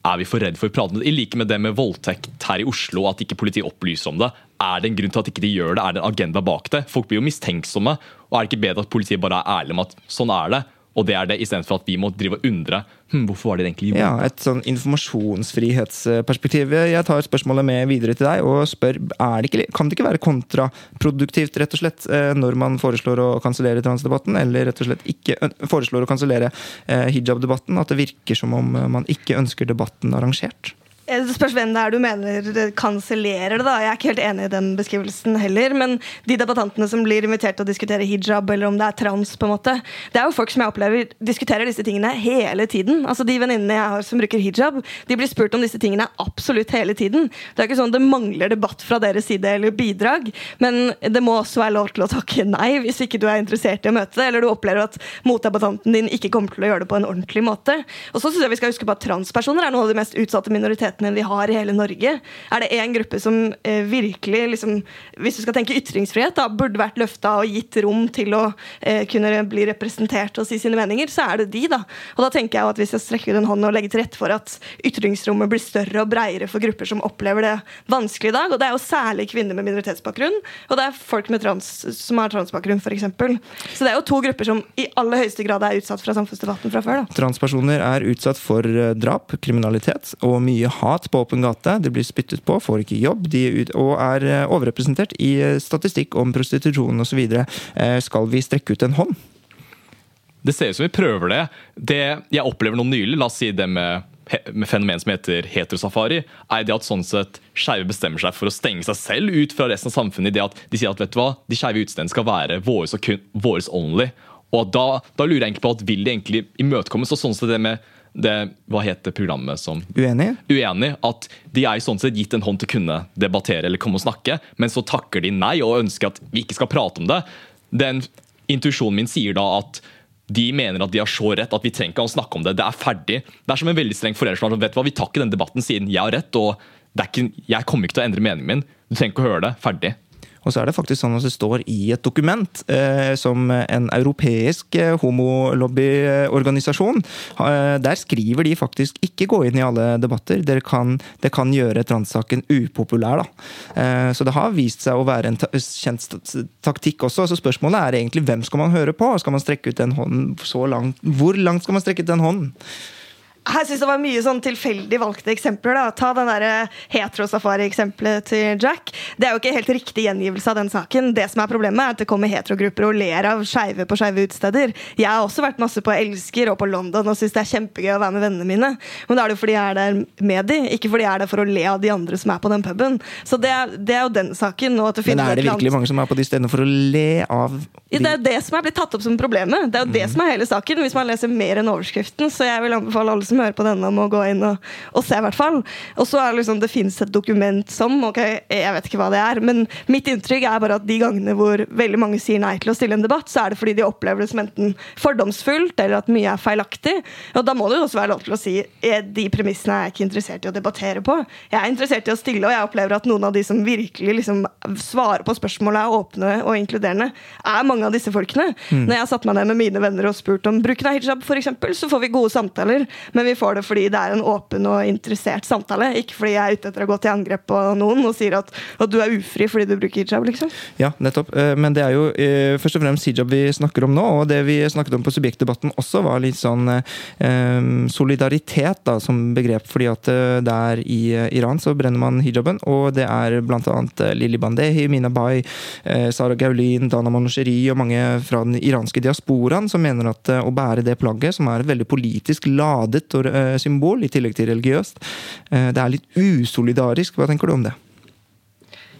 er vi for redd for å prate om det? I like med det med voldtekt her i Oslo, at ikke politiet opplyser om det. Er det en grunn til at ikke de gjør det? Er det en agenda bak det? Folk blir jo mistenksomme. Og er det ikke bedre at politiet bare er ærlig om at sånn er det? Og det er det, istedenfor at vi må drive og undre hm, hvorfor var det egentlig gjorde. Ja, Et sånn informasjonsfrihetsperspektiv. Jeg tar spørsmålet med videre til deg og spør det ikke, kan det ikke være kontraproduktivt rett og slett eh, når man foreslår å kansellere transdebatten, eller rett og slett ikke foreslår å kansellere hijabdebatten, hijab-debatten? At det virker som om eh, man ikke ønsker debatten arrangert? Eh, Det spørs hvem det er du mener eh, kansellerer det. da. Jeg er ikke helt enig i den beskrivelsen heller. Men de debattantene som blir invitert til å diskutere hijab, eller om det er trans, på en måte, det er jo folk som jeg opplever diskuterer disse tingene hele tiden. Altså De venninnene jeg har som bruker hijab, de blir spurt om disse tingene absolutt hele tiden. Det er ikke sånn det mangler debatt fra deres side eller bidrag, men det må også være lov til å takke nei hvis ikke du er interessert i å møte det, eller du opplever at motdebattanten din ikke kommer til å gjøre det på en ordentlig måte. Og så synes jeg vi skal huske på at transpersoner er noen av de mest utsatte minoritetene vi har i hele Norge. Er det én gruppe som eh, virkelig, liksom, hvis du skal tenke ytringsfrihet, da, burde vært løfta og gitt rom til å eh, kunne bli representert og si sine meninger, så er det de. da. Og da tenker jeg at vi skal strekke ut en hånd og legge til rette for at ytringsrommet blir større og breiere for grupper som opplever det vanskelig i dag. Og det er jo særlig kvinner med minoritetsbakgrunn, og det er folk med trans, som har transbakgrunn, f.eks. Så det er jo to grupper som i aller høyeste grad er utsatt fra samfunnsdebatten fra før. da. Transpersoner er utsatt for eh, drap, kriminalitet og mye hat på åpen gate. De blir spyttet på, får ikke jobb de er ut, og er eh, overrepresentert i eh, statistikk om prostitusjon osv. Skal vi strekke ut en hånd? Det ser ut som vi prøver det. Det jeg opplever nå nylig, la oss si det med, med fenomen som heter heterosafari, er det at sånn sett skeive bestemmer seg for å stenge seg selv ut fra resten av samfunnet. i det at De sier at vet du hva, de skeive utestedene skal være våres og kun våres only. Og da, da lurer jeg egentlig på at vil de egentlig imøtekommes? Og sånn sett det med det, Hva heter programmet som Uenig? Uenig. At de er sånn sett gitt en hånd til å kunne debattere eller komme og snakke, men så takker de nei og ønsker at vi ikke skal prate om det. Den Intuisjonen min sier da at de mener at de har så rett at vi trenger ikke å snakke om det. Det er ferdig. Det er som en veldig streng forelder som vet hva, vi tar ikke den debatten siden jeg har rett. og ikke, Jeg kommer ikke til å endre meningen min. Du trenger ikke å høre det. Ferdig. Og så er det faktisk sånn at det står i et dokument eh, som en europeisk eh, homolobbyorganisasjon. Eh, der skriver de faktisk ikke gå inn i alle debatter. Det kan, det kan gjøre transsaken upopulær. Eh, så det har vist seg å være en ta kjent taktikk også. Så spørsmålet er egentlig hvem skal man høre på? Skal man strekke ut den hånden så langt? Hvor langt skal man strekke ut den hånden? Jeg synes det var mye sånn tilfeldig valgte eksempler. da. Ta den heterosafari-eksempelet til Jack. Det er jo ikke helt riktig gjengivelse av den saken. Det som er Problemet er at det kommer heterogrupper og ler av skeive på skeive utesteder. Jeg har også vært masse på Elsker og på London og syns det er kjempegøy å være med vennene mine. Men da er det jo fordi jeg er der med de, ikke fordi jeg er der for å le av de andre som er på den puben. Så det, det er jo den saken. Men er det virkelig mange som er på de stedene for å le av de... Det er jo det som er blitt tatt opp som problemet. Det er jo mm. det som er hele saken, hvis man leser mer enn overskriften. Så jeg vil anbefale alle som som hører på denne, må gå inn og, og se, i hvert fall. Og så er det liksom, det fins et dokument som ok, Jeg vet ikke hva det er, men mitt inntrykk er bare at de gangene hvor veldig mange sier nei til å stille en debatt, så er det fordi de opplever det som enten fordomsfullt eller at mye er feilaktig. Og da må det jo også være lov til å si de premissene er jeg ikke interessert i å debattere på. Jeg er interessert i å stille, og jeg opplever at noen av de som virkelig liksom svarer på spørsmålet, er åpne og inkluderende, er mange av disse folkene. Mm. Når jeg har satt meg ned med mine venner og spurt om bruken av hijab, eksempel, så får vi gode samtaler. Men men vi får det fordi det er en åpen og interessert samtale. Ikke fordi jeg er ute etter å gå til angrep på noen og sier at, at du er ufri fordi du bruker hijab. liksom. Ja, nettopp. Eh, men det er jo eh, først og fremst hijab vi snakker om nå. Og det vi snakket om på subjektdebatten også, var litt sånn eh, solidaritet da, som begrep. Fordi at der i Iran så brenner man hijaben, og det er bl.a. Lili Bandehi, Mina Bai, Sara Gaulin, Dana Manosheri og mange fra den iranske diasporaen som mener at å bære det plagget, som er et veldig politisk ladet symbol, i tillegg til religiøst. Eh, det er litt usolidarisk. Hva tenker du om det?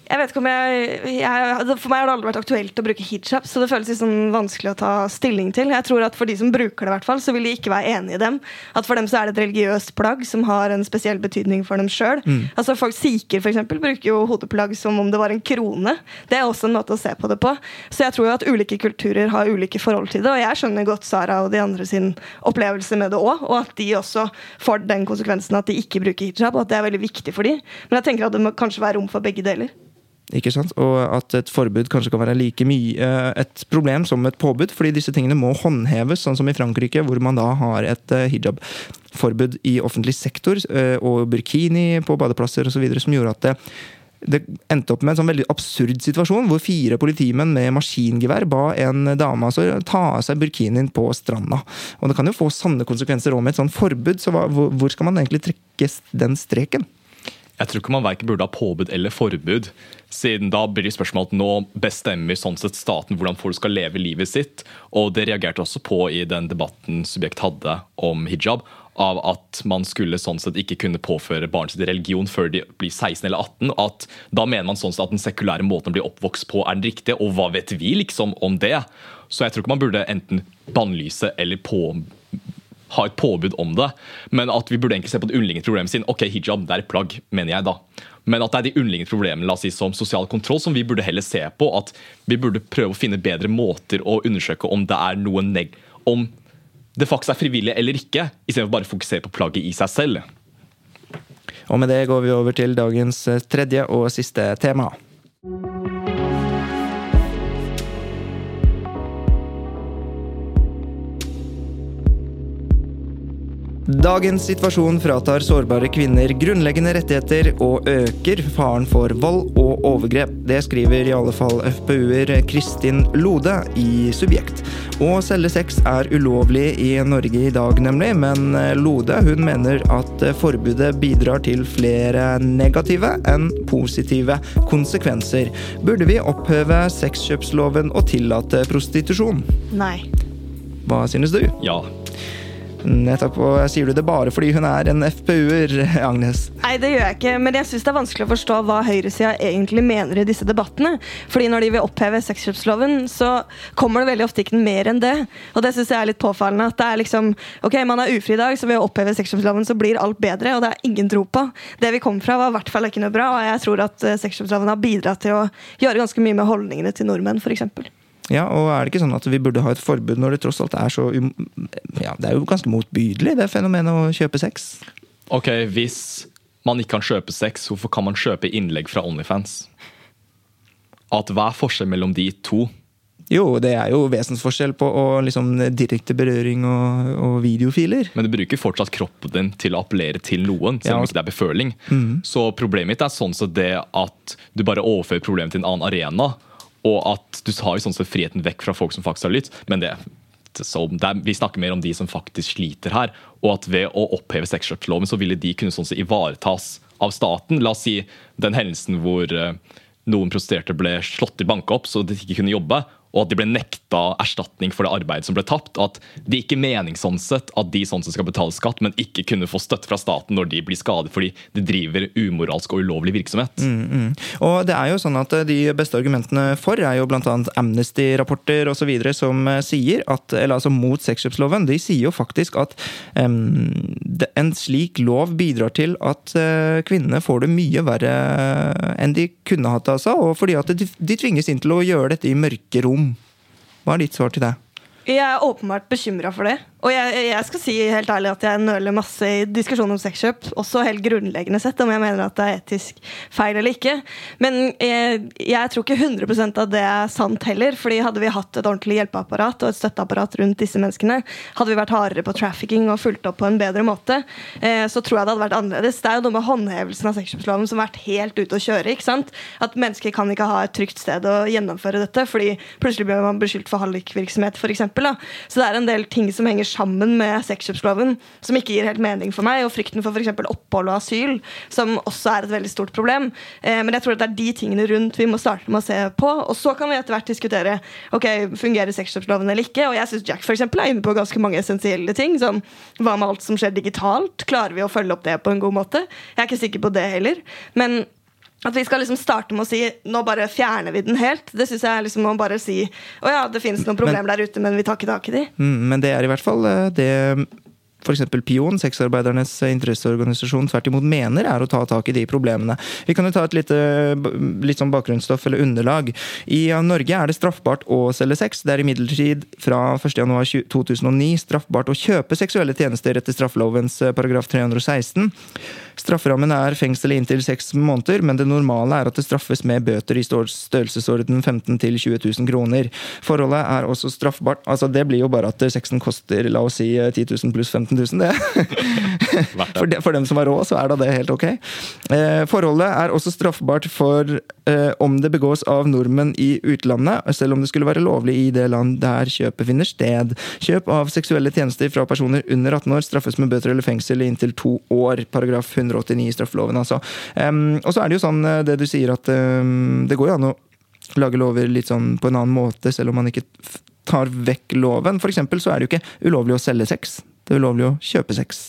Jeg vet ikke om jeg, jeg, For meg har det aldri vært aktuelt å bruke hijab, så det føles liksom vanskelig å ta stilling til. Jeg tror at For de som bruker det, hvert fall, så vil de ikke være enig i dem. At For dem så er det et religiøst plagg som har en spesiell betydning for dem sjøl. Mm. Altså, folk Sikher for eksempel, bruker jo hodeplagg som om det var en krone. Det er også en måte å se på det på. Så jeg tror jo at ulike kulturer har ulike forhold til det. Og jeg skjønner godt Sara og de andre sin opplevelse med det òg, og at de også får den konsekvensen at de ikke bruker hijab, og at det er veldig viktig for dem. Men jeg tenker at det må kanskje være rom for begge deler. Ikke sant? Og at et forbud kanskje kan være like mye eh, et problem som et påbud, fordi disse tingene må håndheves, sånn som i Frankrike, hvor man da har et hijabforbud hijab-forbud i offentlig sektor, eh, og burkini på badeplasser osv., som gjorde at det, det endte opp med en sånn veldig absurd situasjon, hvor fire politimenn med maskingevær ba en dame altså ta av seg burkinien på stranda. Og det kan jo få sanne konsekvenser òg med et sånt forbud, så hva, hvor skal man egentlig trekke den streken? Jeg tror ikke man verken burde ha påbud eller forbud. Siden da blir det spørsmål at nå bestemmer sånn sett staten hvordan folk skal leve livet sitt. Og det reagerte også på i den debatten Subjekt hadde om hijab. Av at man skulle sånn sett ikke kunne påføre barn sitt religion før de blir 16 eller 18. at Da mener man sånn sett at den sekulære måten å bli oppvokst på er den riktige. Og hva vet vi liksom om det? Så jeg tror ikke man burde enten bannlyse eller på ha et påbud om det. Men at vi burde egentlig se på det underliggende problemet sin. Ok, hijab det er et plagg, mener jeg da. Men at det er de underliggende problemene la oss si, som sosial kontroll som vi burde heller se på. At vi burde prøve å finne bedre måter å undersøke om det er noe neg om det faktisk er frivillig eller ikke, istedenfor bare å fokusere på plagget i seg selv. Og med det går vi over til dagens tredje og siste tema. Dagens situasjon fratar sårbare kvinner grunnleggende rettigheter og øker faren for vold og overgrep. Det skriver i alle fall FPU-er Kristin Lode i Subjekt. Å selge sex er ulovlig i Norge i dag, nemlig, men Lode hun mener at forbudet bidrar til flere negative enn positive konsekvenser. Burde vi oppheve sexkjøpsloven og tillate prostitusjon? Nei. Hva synes du? Ja. Nettopp. Og sier du det bare fordi hun er en FPU-er, Agnes? Nei, det gjør jeg ikke, men jeg syns det er vanskelig å forstå hva høyresida egentlig mener i disse debattene. Fordi når de vil oppheve sexkjøpsloven, så kommer det veldig ofte ikke mer enn det. Og det syns jeg er litt påfallende. At det er liksom Ok, man er ufri i dag, så ved å oppheve sexkjøpsloven så blir alt bedre, og det er ingen tro på. Det vi kom fra, var i hvert fall ikke noe bra, og jeg tror at eh, sexkjøpsloven har bidratt til å gjøre ganske mye med holdningene til nordmenn, f.eks. Ja, og er det ikke sånn at vi burde ha et forbud når det tross alt er så um Ja, det er jo ganske motbydelig, det fenomenet å kjøpe sex. Ok, Hvis man ikke kan kjøpe sex, hvorfor kan man kjøpe innlegg fra Onlyfans? At Hva er forskjellen mellom de to? Jo, det er jo vesensforskjell på å, liksom, direkte berøring og, og, videofiler. Men du bruker fortsatt kroppen din til å appellere til noen, selv om ja. ikke det er beføling. Mm. Så problemet mitt er sånn så det at du bare overfører problemet til en annen arena. Og at du tar jo sånn sett friheten vekk fra folk som faktisk har lytt. Men det, så, det vi snakker mer om de som faktisk sliter her. Og at ved å oppheve sexkjøpsloven så ville de kunne sånn sett ivaretas av staten. La oss si den hendelsen hvor uh, noen prostituerte ble slått til banka opp så de ikke kunne jobbe og at de ble nekta erstatning for det arbeidet som ble tapt. At det ikke er mening sånn at de sånn som skal betale skatt, men ikke kunne få støtte fra staten når de blir skadet fordi de driver umoralsk og ulovlig virksomhet. Mm, mm. Og det er jo sånn at eh, De beste argumentene for er jo bl.a. Amnesty-rapporter osv. som eh, sier at, eller altså mot sexkjøpsloven. De sier jo faktisk at um, en slik lov bidrar til at uh, kvinnene får det mye verre enn de kunne hatt. altså, og fordi at de, de tvinges inn til å gjøre dette i mørke rom hva er ditt svar til det? Jeg er åpenbart bekymra for det. Og jeg, jeg, skal si helt ærlig at jeg nøler masse i diskusjonen om sexkjøp. Også helt grunnleggende sett, om jeg mener at det er etisk feil eller ikke. Men jeg, jeg tror ikke 100% av det er sant heller. fordi hadde vi hatt et ordentlig hjelpeapparat og et støtteapparat rundt disse menneskene, hadde vi vært hardere på trafficking og fulgt opp på en bedre måte, eh, så tror jeg det hadde vært annerledes. Det er jo noe med håndhevelsen av sexkjøpsloven som har vært helt ute å kjøre. ikke sant? At mennesker kan ikke ha et trygt sted å gjennomføre dette, fordi plutselig blir man beskyldt for hallikvirksomhet, f.eks. Så det er en del ting som henger sammen med sexkjøpsloven som ikke gir helt mening for meg, og frykten for f.eks. opphold og asyl, som også er et veldig stort problem. Eh, men jeg tror det er de tingene rundt vi må starte med å se på, og så kan vi etter hvert diskutere ok, fungerer sexkjøpsloven eller ikke. Og jeg syns Jack for eksempel, er inne på ganske mange essensielle ting, som hva med alt som skjer digitalt? Klarer vi å følge opp det på en god måte? Jeg er ikke sikker på det heller. Men at vi skal liksom starte med å si nå bare fjerner vi den helt. Det syns jeg er liksom å bare si å ja, det finnes noen problemer der ute, men vi tar ikke tak i de. Mm, men det er i hvert fall eh, det f.eks. Pion, sexarbeidernes interesseorganisasjon, tvert imot mener er å ta tak i de problemene. Vi kan jo ta et lite litt sånn bakgrunnsstoff eller underlag. I Norge er det straffbart å selge sex. Det er imidlertid fra 1.1.2009 straffbart å kjøpe seksuelle tjenester etter straffelovens eh, paragraf 316. Strafferammen er fengsel i inntil seks måneder, men det normale er at det straffes med bøter i størrelsesorden 15 000-20 000 kroner. Forholdet er også straffbart. Altså, det blir jo bare at sexen koster la oss si 10 000 pluss 15 000, det. for, de, for, dem som har råd, så er da det helt ok. Eh, forholdet er også straffbart for eh, om det begås av nordmenn i utlandet, selv om det skulle være lovlig i det land der kjøpet finner sted. Kjøp av seksuelle tjenester fra personer under 18 år straffes med bøter eller fengsel i inntil to år. Paragraf 189 i straffeloven, altså. Um, og så er det jo sånn, eh, det du sier, at um, det går jo an å lage lover litt sånn på en annen måte, selv om man ikke tar vekk loven. For eksempel så er det jo ikke ulovlig å selge sex. Det er ulovlig å kjøpe sex.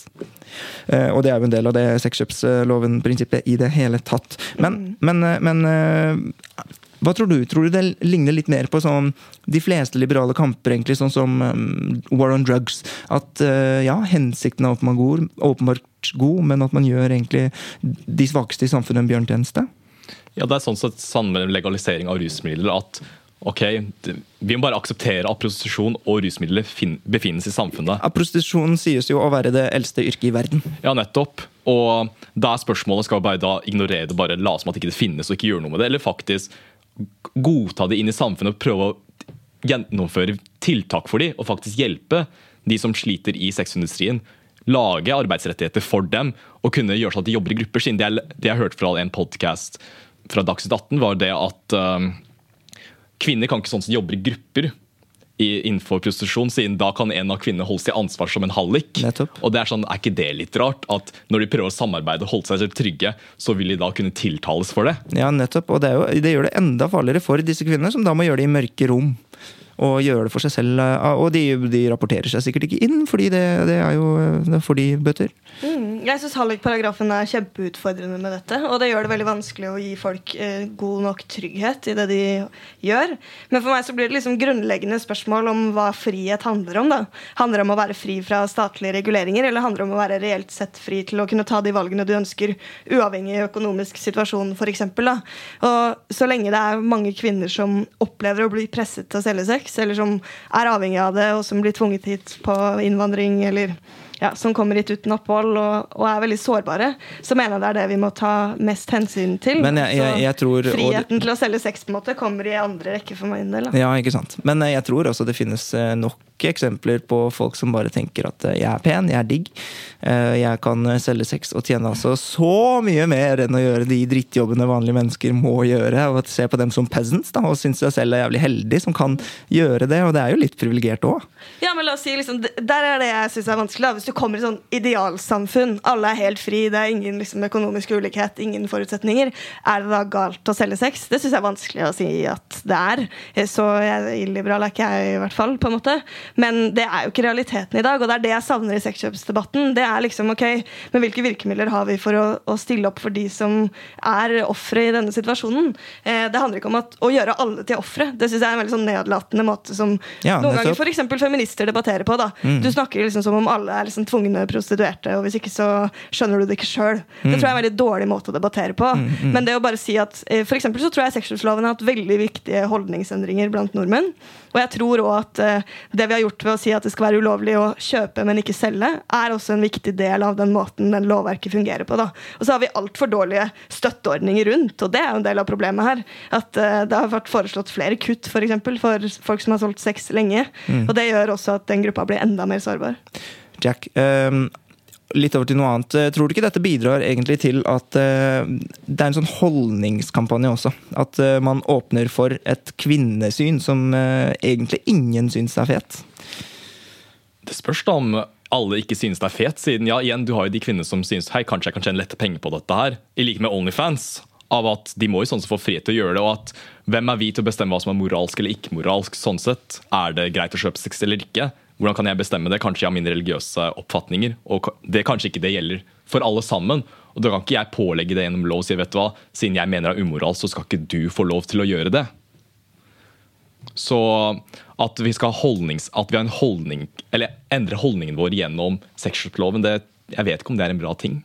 Uh, og det er jo en del av det sexkjøpsloven-prinsippet i det hele tatt. Men, mm. men, eh, men eh, hva tror du? Tror du det ligner litt mer på sånn de fleste liberale kamper, egentlig, sånn som um, War on Drugs? At uh, ja, hensikten er åpenbart åpenbart god, men at man gjør egentlig de svakeste i samfunnet en bjørntjeneste? Ja, det er sånn sett med legalisering av rusmidler. at ok, vi må bare akseptere at prostitusjon og rusmidler befinnes i samfunnet. Ja, prostitusjon sies jo å være det eldste yrket i verden. Ja, nettopp. Og da er spørsmålet skal vi bare da ignorere det, bare la som at det ikke finnes og ikke gjøre noe med det, eller faktisk godta det inn i samfunnet og prøve å gjennomføre tiltak for dem, og faktisk hjelpe de som sliter i sexindustrien. Lage arbeidsrettigheter for dem og kunne gjøre sånn at de jobber i grupper. siden Det jeg, det jeg hørte fra en podkast fra Dagsnytt 18, var det at um, Kvinner kan ikke sånn som jobber i grupper innenfor prostitusjon, siden da kan en av kvinnene holdes til ansvar som en hallik. Nettopp. Og det Er sånn, er ikke det litt rart? At når de prøver å samarbeide og holde seg trygge, så vil de da kunne tiltales for det? Ja, nettopp. Og det, jo, det gjør det enda farligere for disse kvinnene, som da må gjøre det i mørke rom. Og gjøre det for seg selv. eh, Og de, de rapporterer seg sikkert ikke inn, fordi det, det er jo det får de bøter. Mm, jeg syns hallikparagrafen er kjempeutfordrende med dette. Og det gjør det veldig vanskelig å gi folk eh, god nok trygghet i det de gjør. Men for meg så blir det liksom grunnleggende spørsmål om hva frihet handler om. da. Handler det om å være fri fra statlige reguleringer, eller handler det om å være reelt sett fri til å kunne ta de valgene du ønsker, uavhengig av økonomisk situasjon, f.eks. Og så lenge det er mange kvinner som opplever å bli presset til å selge sex, eller som er avhengig av det, og som blir tvunget hit på innvandring, eller ja, som kommer hit uten opphold og, og er veldig sårbare, så mener jeg det er det vi må ta mest hensyn til. Men jeg- jeg- jeg tror- og- friheten til å selge sex på en måte kommer i andre rekke for min del. Da. Ja, ikke sant. Men eh, jeg tror også det finnes eh, nok eksempler på folk som bare tenker at eh, jeg er pen, jeg er digg, eh, jeg kan eh, selge sex og tjene altså så mye mer enn å gjøre de drittjobbene vanlige mennesker må gjøre. Og se på dem som peasants da, og synes seg selv er jævlig heldig som kan gjøre det. Og det er jo litt privilegert òg. Ja, men la oss si liksom, Der er det jeg syns er vanskelig. Da. Hvis du kommer i sånn idealsamfunn, alle er helt fri, det er ingen liksom, økonomisk ulikhet, ingen forutsetninger, er det da galt å selge sex? Det syns jeg er vanskelig å si at det er. Så jeg, illiberal er ikke jeg, i hvert fall. på en måte. Men det er jo ikke realiteten i dag, og det er det jeg savner i sexkjøpsdebatten. Det er liksom, ok, Men hvilke virkemidler har vi for å, å stille opp for de som er ofre i denne situasjonen? Eh, det handler ikke om at, å gjøre alle til ofre. Det syns jeg er en veldig sånn nedlatende måte som Ja, noen ganger f.eks. feminister debatterer på. da. Du snakker liksom som om alle er liksom tvungne prostituerte, og hvis ikke så skjønner du det ikke sjøl. Det tror jeg er en veldig dårlig måte å debattere på. Men det å bare si at eh, for så tror jeg sexkjøpsloven har hatt veldig viktige holdningsendringer blant nordmenn. Og jeg tror òg at eh, det vi har gjort ved å si at det skal være ulovlig å kjøpe, men ikke selge, er også en viktig del av den måten den lovverket fungerer på. da. Og så har vi altfor dårlige støtteordninger rundt, og det er jo en del av problemet her. At uh, det har vært foreslått flere kutt for, eksempel, for folk som har solgt sex lenge. Og det gjør også at den gruppa blir enda mer sårbar. Jack, ehm, litt over til noe annet. Eh, Tror du ikke dette bidrar egentlig til at eh, det er en sånn holdningskampanje også? At eh, man åpner for et kvinnesyn som egentlig ingen syns er fet? Det spørs da om alle ikke synes det er fet, siden ja, igjen, du har jo de kvinnene som synes hei, kanskje jeg kan tjene lette penger på dette her. I like med Onlyfans. Av at De må jo sånn sett få frihet til å gjøre det. og at Hvem er vi til å bestemme hva som er moralsk eller ikke moralsk? sånn sett? Er det greit å kjøpe sex eller ikke? Hvordan kan jeg bestemme det? Kanskje jeg har mine religiøse oppfatninger. og det Kanskje ikke det gjelder for alle sammen. Og Da kan ikke jeg pålegge det gjennom lov og si vet du hva, siden jeg mener det er umoral, så skal ikke du få lov til å gjøre det. Så at vi skal holdnings, at vi har en holdning, eller endre holdningen vår gjennom sexkjøpsloven, jeg vet ikke om det er en bra ting.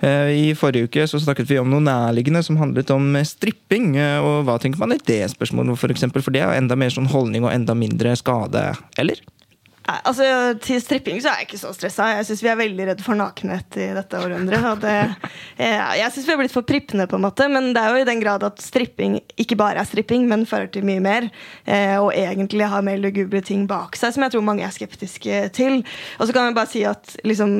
Eh, I forrige uke så snakket vi om noe nærliggende som handlet om eh, stripping. eh, Og hva tenker man i det spørsmålet, for? For det er enda mer sånn holdning og enda mindre skade, eller? Altså Til stripping så er jeg ikke så stressa. Jeg syns vi er veldig redd for nakenhet i dette århundret. det, eh, jeg syns vi har blitt for prippende, på en måte. Men det er jo i den grad at stripping ikke bare er stripping, men fører til mye mer. Eh, og egentlig har mer lugubre ting bak seg, som jeg tror mange er skeptiske til. Og så kan jeg bare si at liksom,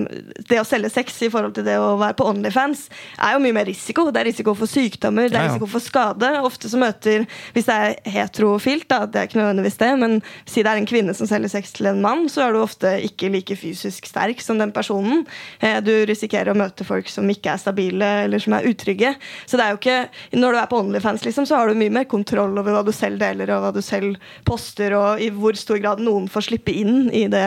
det å selge sex i forhold til det å være på Onlyfans er jo mye mer risiko. Det er risiko for sykdommer, det er risiko for skade. Ofte så møter, hvis det er heterofilt, da, det er ikke nødvendigvis det, men si det er en kvinne som selger sex til en mann, så er du ofte ikke like fysisk sterk som den personen. Eh, Du risikerer å møte folk som ikke er stabile eller som er utrygge. Så det er jo ikke, når du er på Onlyfans, liksom, så har du mye mer kontroll over hva du selv deler, og hva du selv poster, og i hvor stor grad noen får slippe inn i det,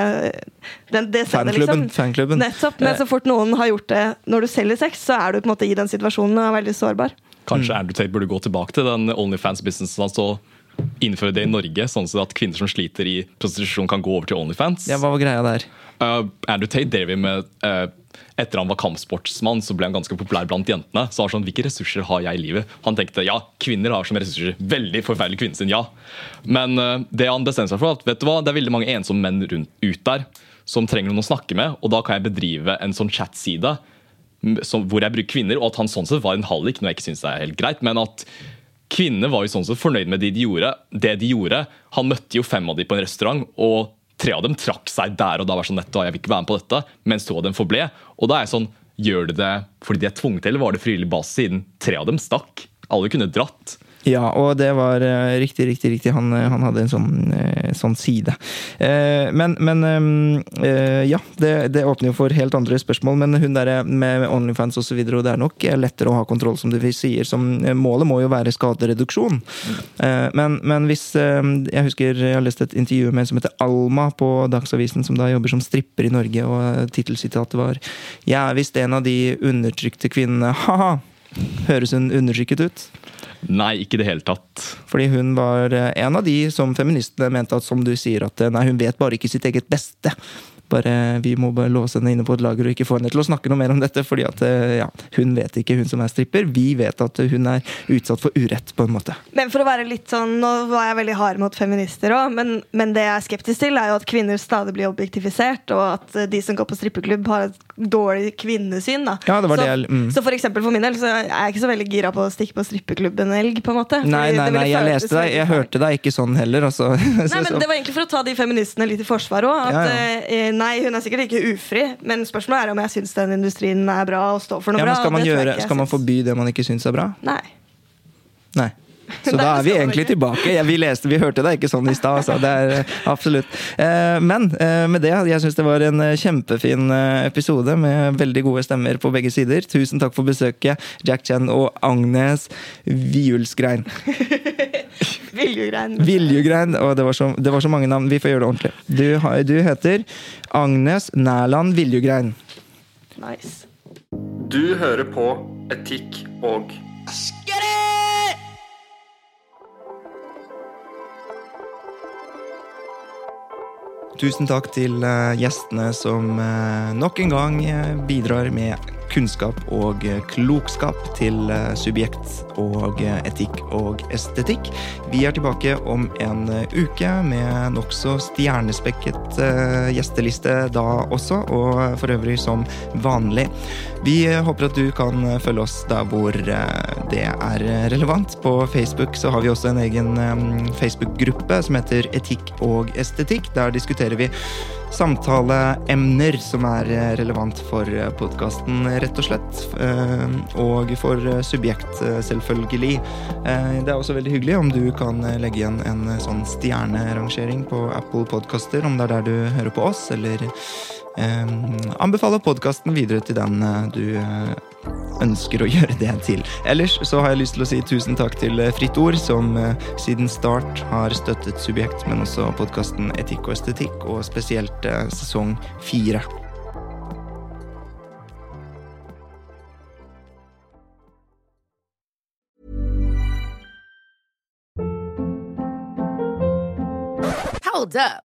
den, det sendet, Fanklubben, Liksom. fanklubben. Nettopp. Men så fort noen har gjort det når du selger sex, så er du på en måte i den situasjonen og er veldig sårbar. Kanskje Andrew Tate burde gå tilbake til den Onlyfans-businessen hans og innføre det i Norge, sånn at kvinner som sliter i prostitusjon, kan gå over til Onlyfans. Ja, Hva var greia der? Uh, Andrew Tate drev med uh, Etter han var kampsportsmann, så ble han ganske populær blant jentene. Så han var sånn, hvilke ressurser har jeg i livet? Han tenkte ja, kvinner har som ressurser. Veldig forferdelig kvinne sin, ja. Men uh, det han bestemte seg for, at vet du hva, det er veldig mange ensomme menn rundt, ut der som trenger noen å snakke med, og da kan jeg bedrive en sånn chatside som- hvor jeg bruker kvinner, og at han sånn sett var en hallik, noe jeg ikke syns er helt greit, men at kvinnene var jo sånn sett fornøyd med det de gjorde. Det de gjorde. Han møtte jo fem av de på en restaurant, og tre av dem trakk seg der og da. var sånn, nettopp, jeg vil ikke være med på dette, Mens to av dem forble. Og da er jeg sånn, Gjør de det fordi de er tvunget til, eller var det frivillig base siden tre av dem stakk? Alle kunne dratt. Ja, og det var uh, riktig, riktig, riktig. Han, uh, han hadde en sånn, uh, sånn side. men, men ja, det, det, åpner jo for helt andre spørsmål. Men hun der med Onlyfans osv., og, og det er nok lettere å ha kontroll, som du sier. Som, målet må jo være skadereduksjon. Men, men, hvis Jeg husker jeg har lest et intervju med en som heter Alma på Dagsavisen, som da jobber som stripper i Norge, og tittelsitatet var 'Jeg er visst en av de undertrykte kvinnene'. Ha-ha! Høres hun undertrykket ut? Nei, ikke i det hele tatt. Fordi hun var eh, en av de som feministene mente at som du sier at eh, nei, hun vet bare ikke sitt eget beste. Bare, vi må bare låse henne inne på et lager og ikke få henne til å snakke noe mer om dette. fordi at eh, ja, hun vet ikke, hun som er stripper. Vi vet at hun er utsatt for urett, på en måte. Men for å være litt sånn, Nå var jeg veldig hard mot feminister òg, men, men, det jeg er skeptisk til, er jo at kvinner stadig blir objektifisert, og at eh, de som går på strippeklubb, har et dårlig kvinnesyn. da. Ja, det var så, det jeg, mm. så for eksempel for min del så er jeg ikke så veldig gira på å stikke på strippeklubb en elg. på en måte. Nei, nei, nei, jeg leste deg, jeg hørte deg ikke sånn heller. Altså. Nei, men Det var egentlig for å ta de feministene litt i forsvar òg. Ja, ja. Nei, hun er sikkert ikke ufri, men spørsmålet er om jeg syns den industrien er bra og står for noe ja, bra. Skal man, gjøre, skal man forby det man ikke syns er bra? Nei. Nei. Så da er vi egentlig tilbake. Ja, vi leste, vi hørte deg ikke sånn i stad. Altså. Det er eh, absolutt. Eh, men eh, med det, jeg syns det var en kjempefin episode med veldig gode stemmer på begge sider. Tusen takk for besøket, Jack Chen og Agnes Viulsgrein. Viljugrein. Viljugrein. Og det var, så, det var, så, mange navn. Vi får gjøre det ordentlig. Du, du heter Agnes Nærland Viljugrein. Nice. Du hører på Etikk og Tusen takk til eh, gjestene som eh, nok en gang eh, bidrar med kunnskap og klokskap til subjekt og etikk og estetikk. Vi er tilbake om en uke med nokså stjernespekket gjesteliste da også, og for øvrig som vanlig. Vi håper at du kan følge oss der hvor det er relevant. På Facebook så har vi også en egen Facebook-gruppe som heter Etikk og estetikk. Der diskuterer vi samtaleemner som er relevant for podkasten, rett og slett. Eh, og for subjekt, selvfølgelig. Eh, det er også veldig hyggelig om du kan legge igjen en sånn stjernerangering på Apple Podkaster, om det er der du hører på oss, eller eh, anbefaler podkasten videre til den eh, du eh, ønsker å gjøre det til. Ellers så har jeg lyst til å si tusen takk til eh, Fritt Ord, som siden start har støttet Subjekt, men også podkasten Etikk og estetikk, og spesielt sesong fire. Hold up.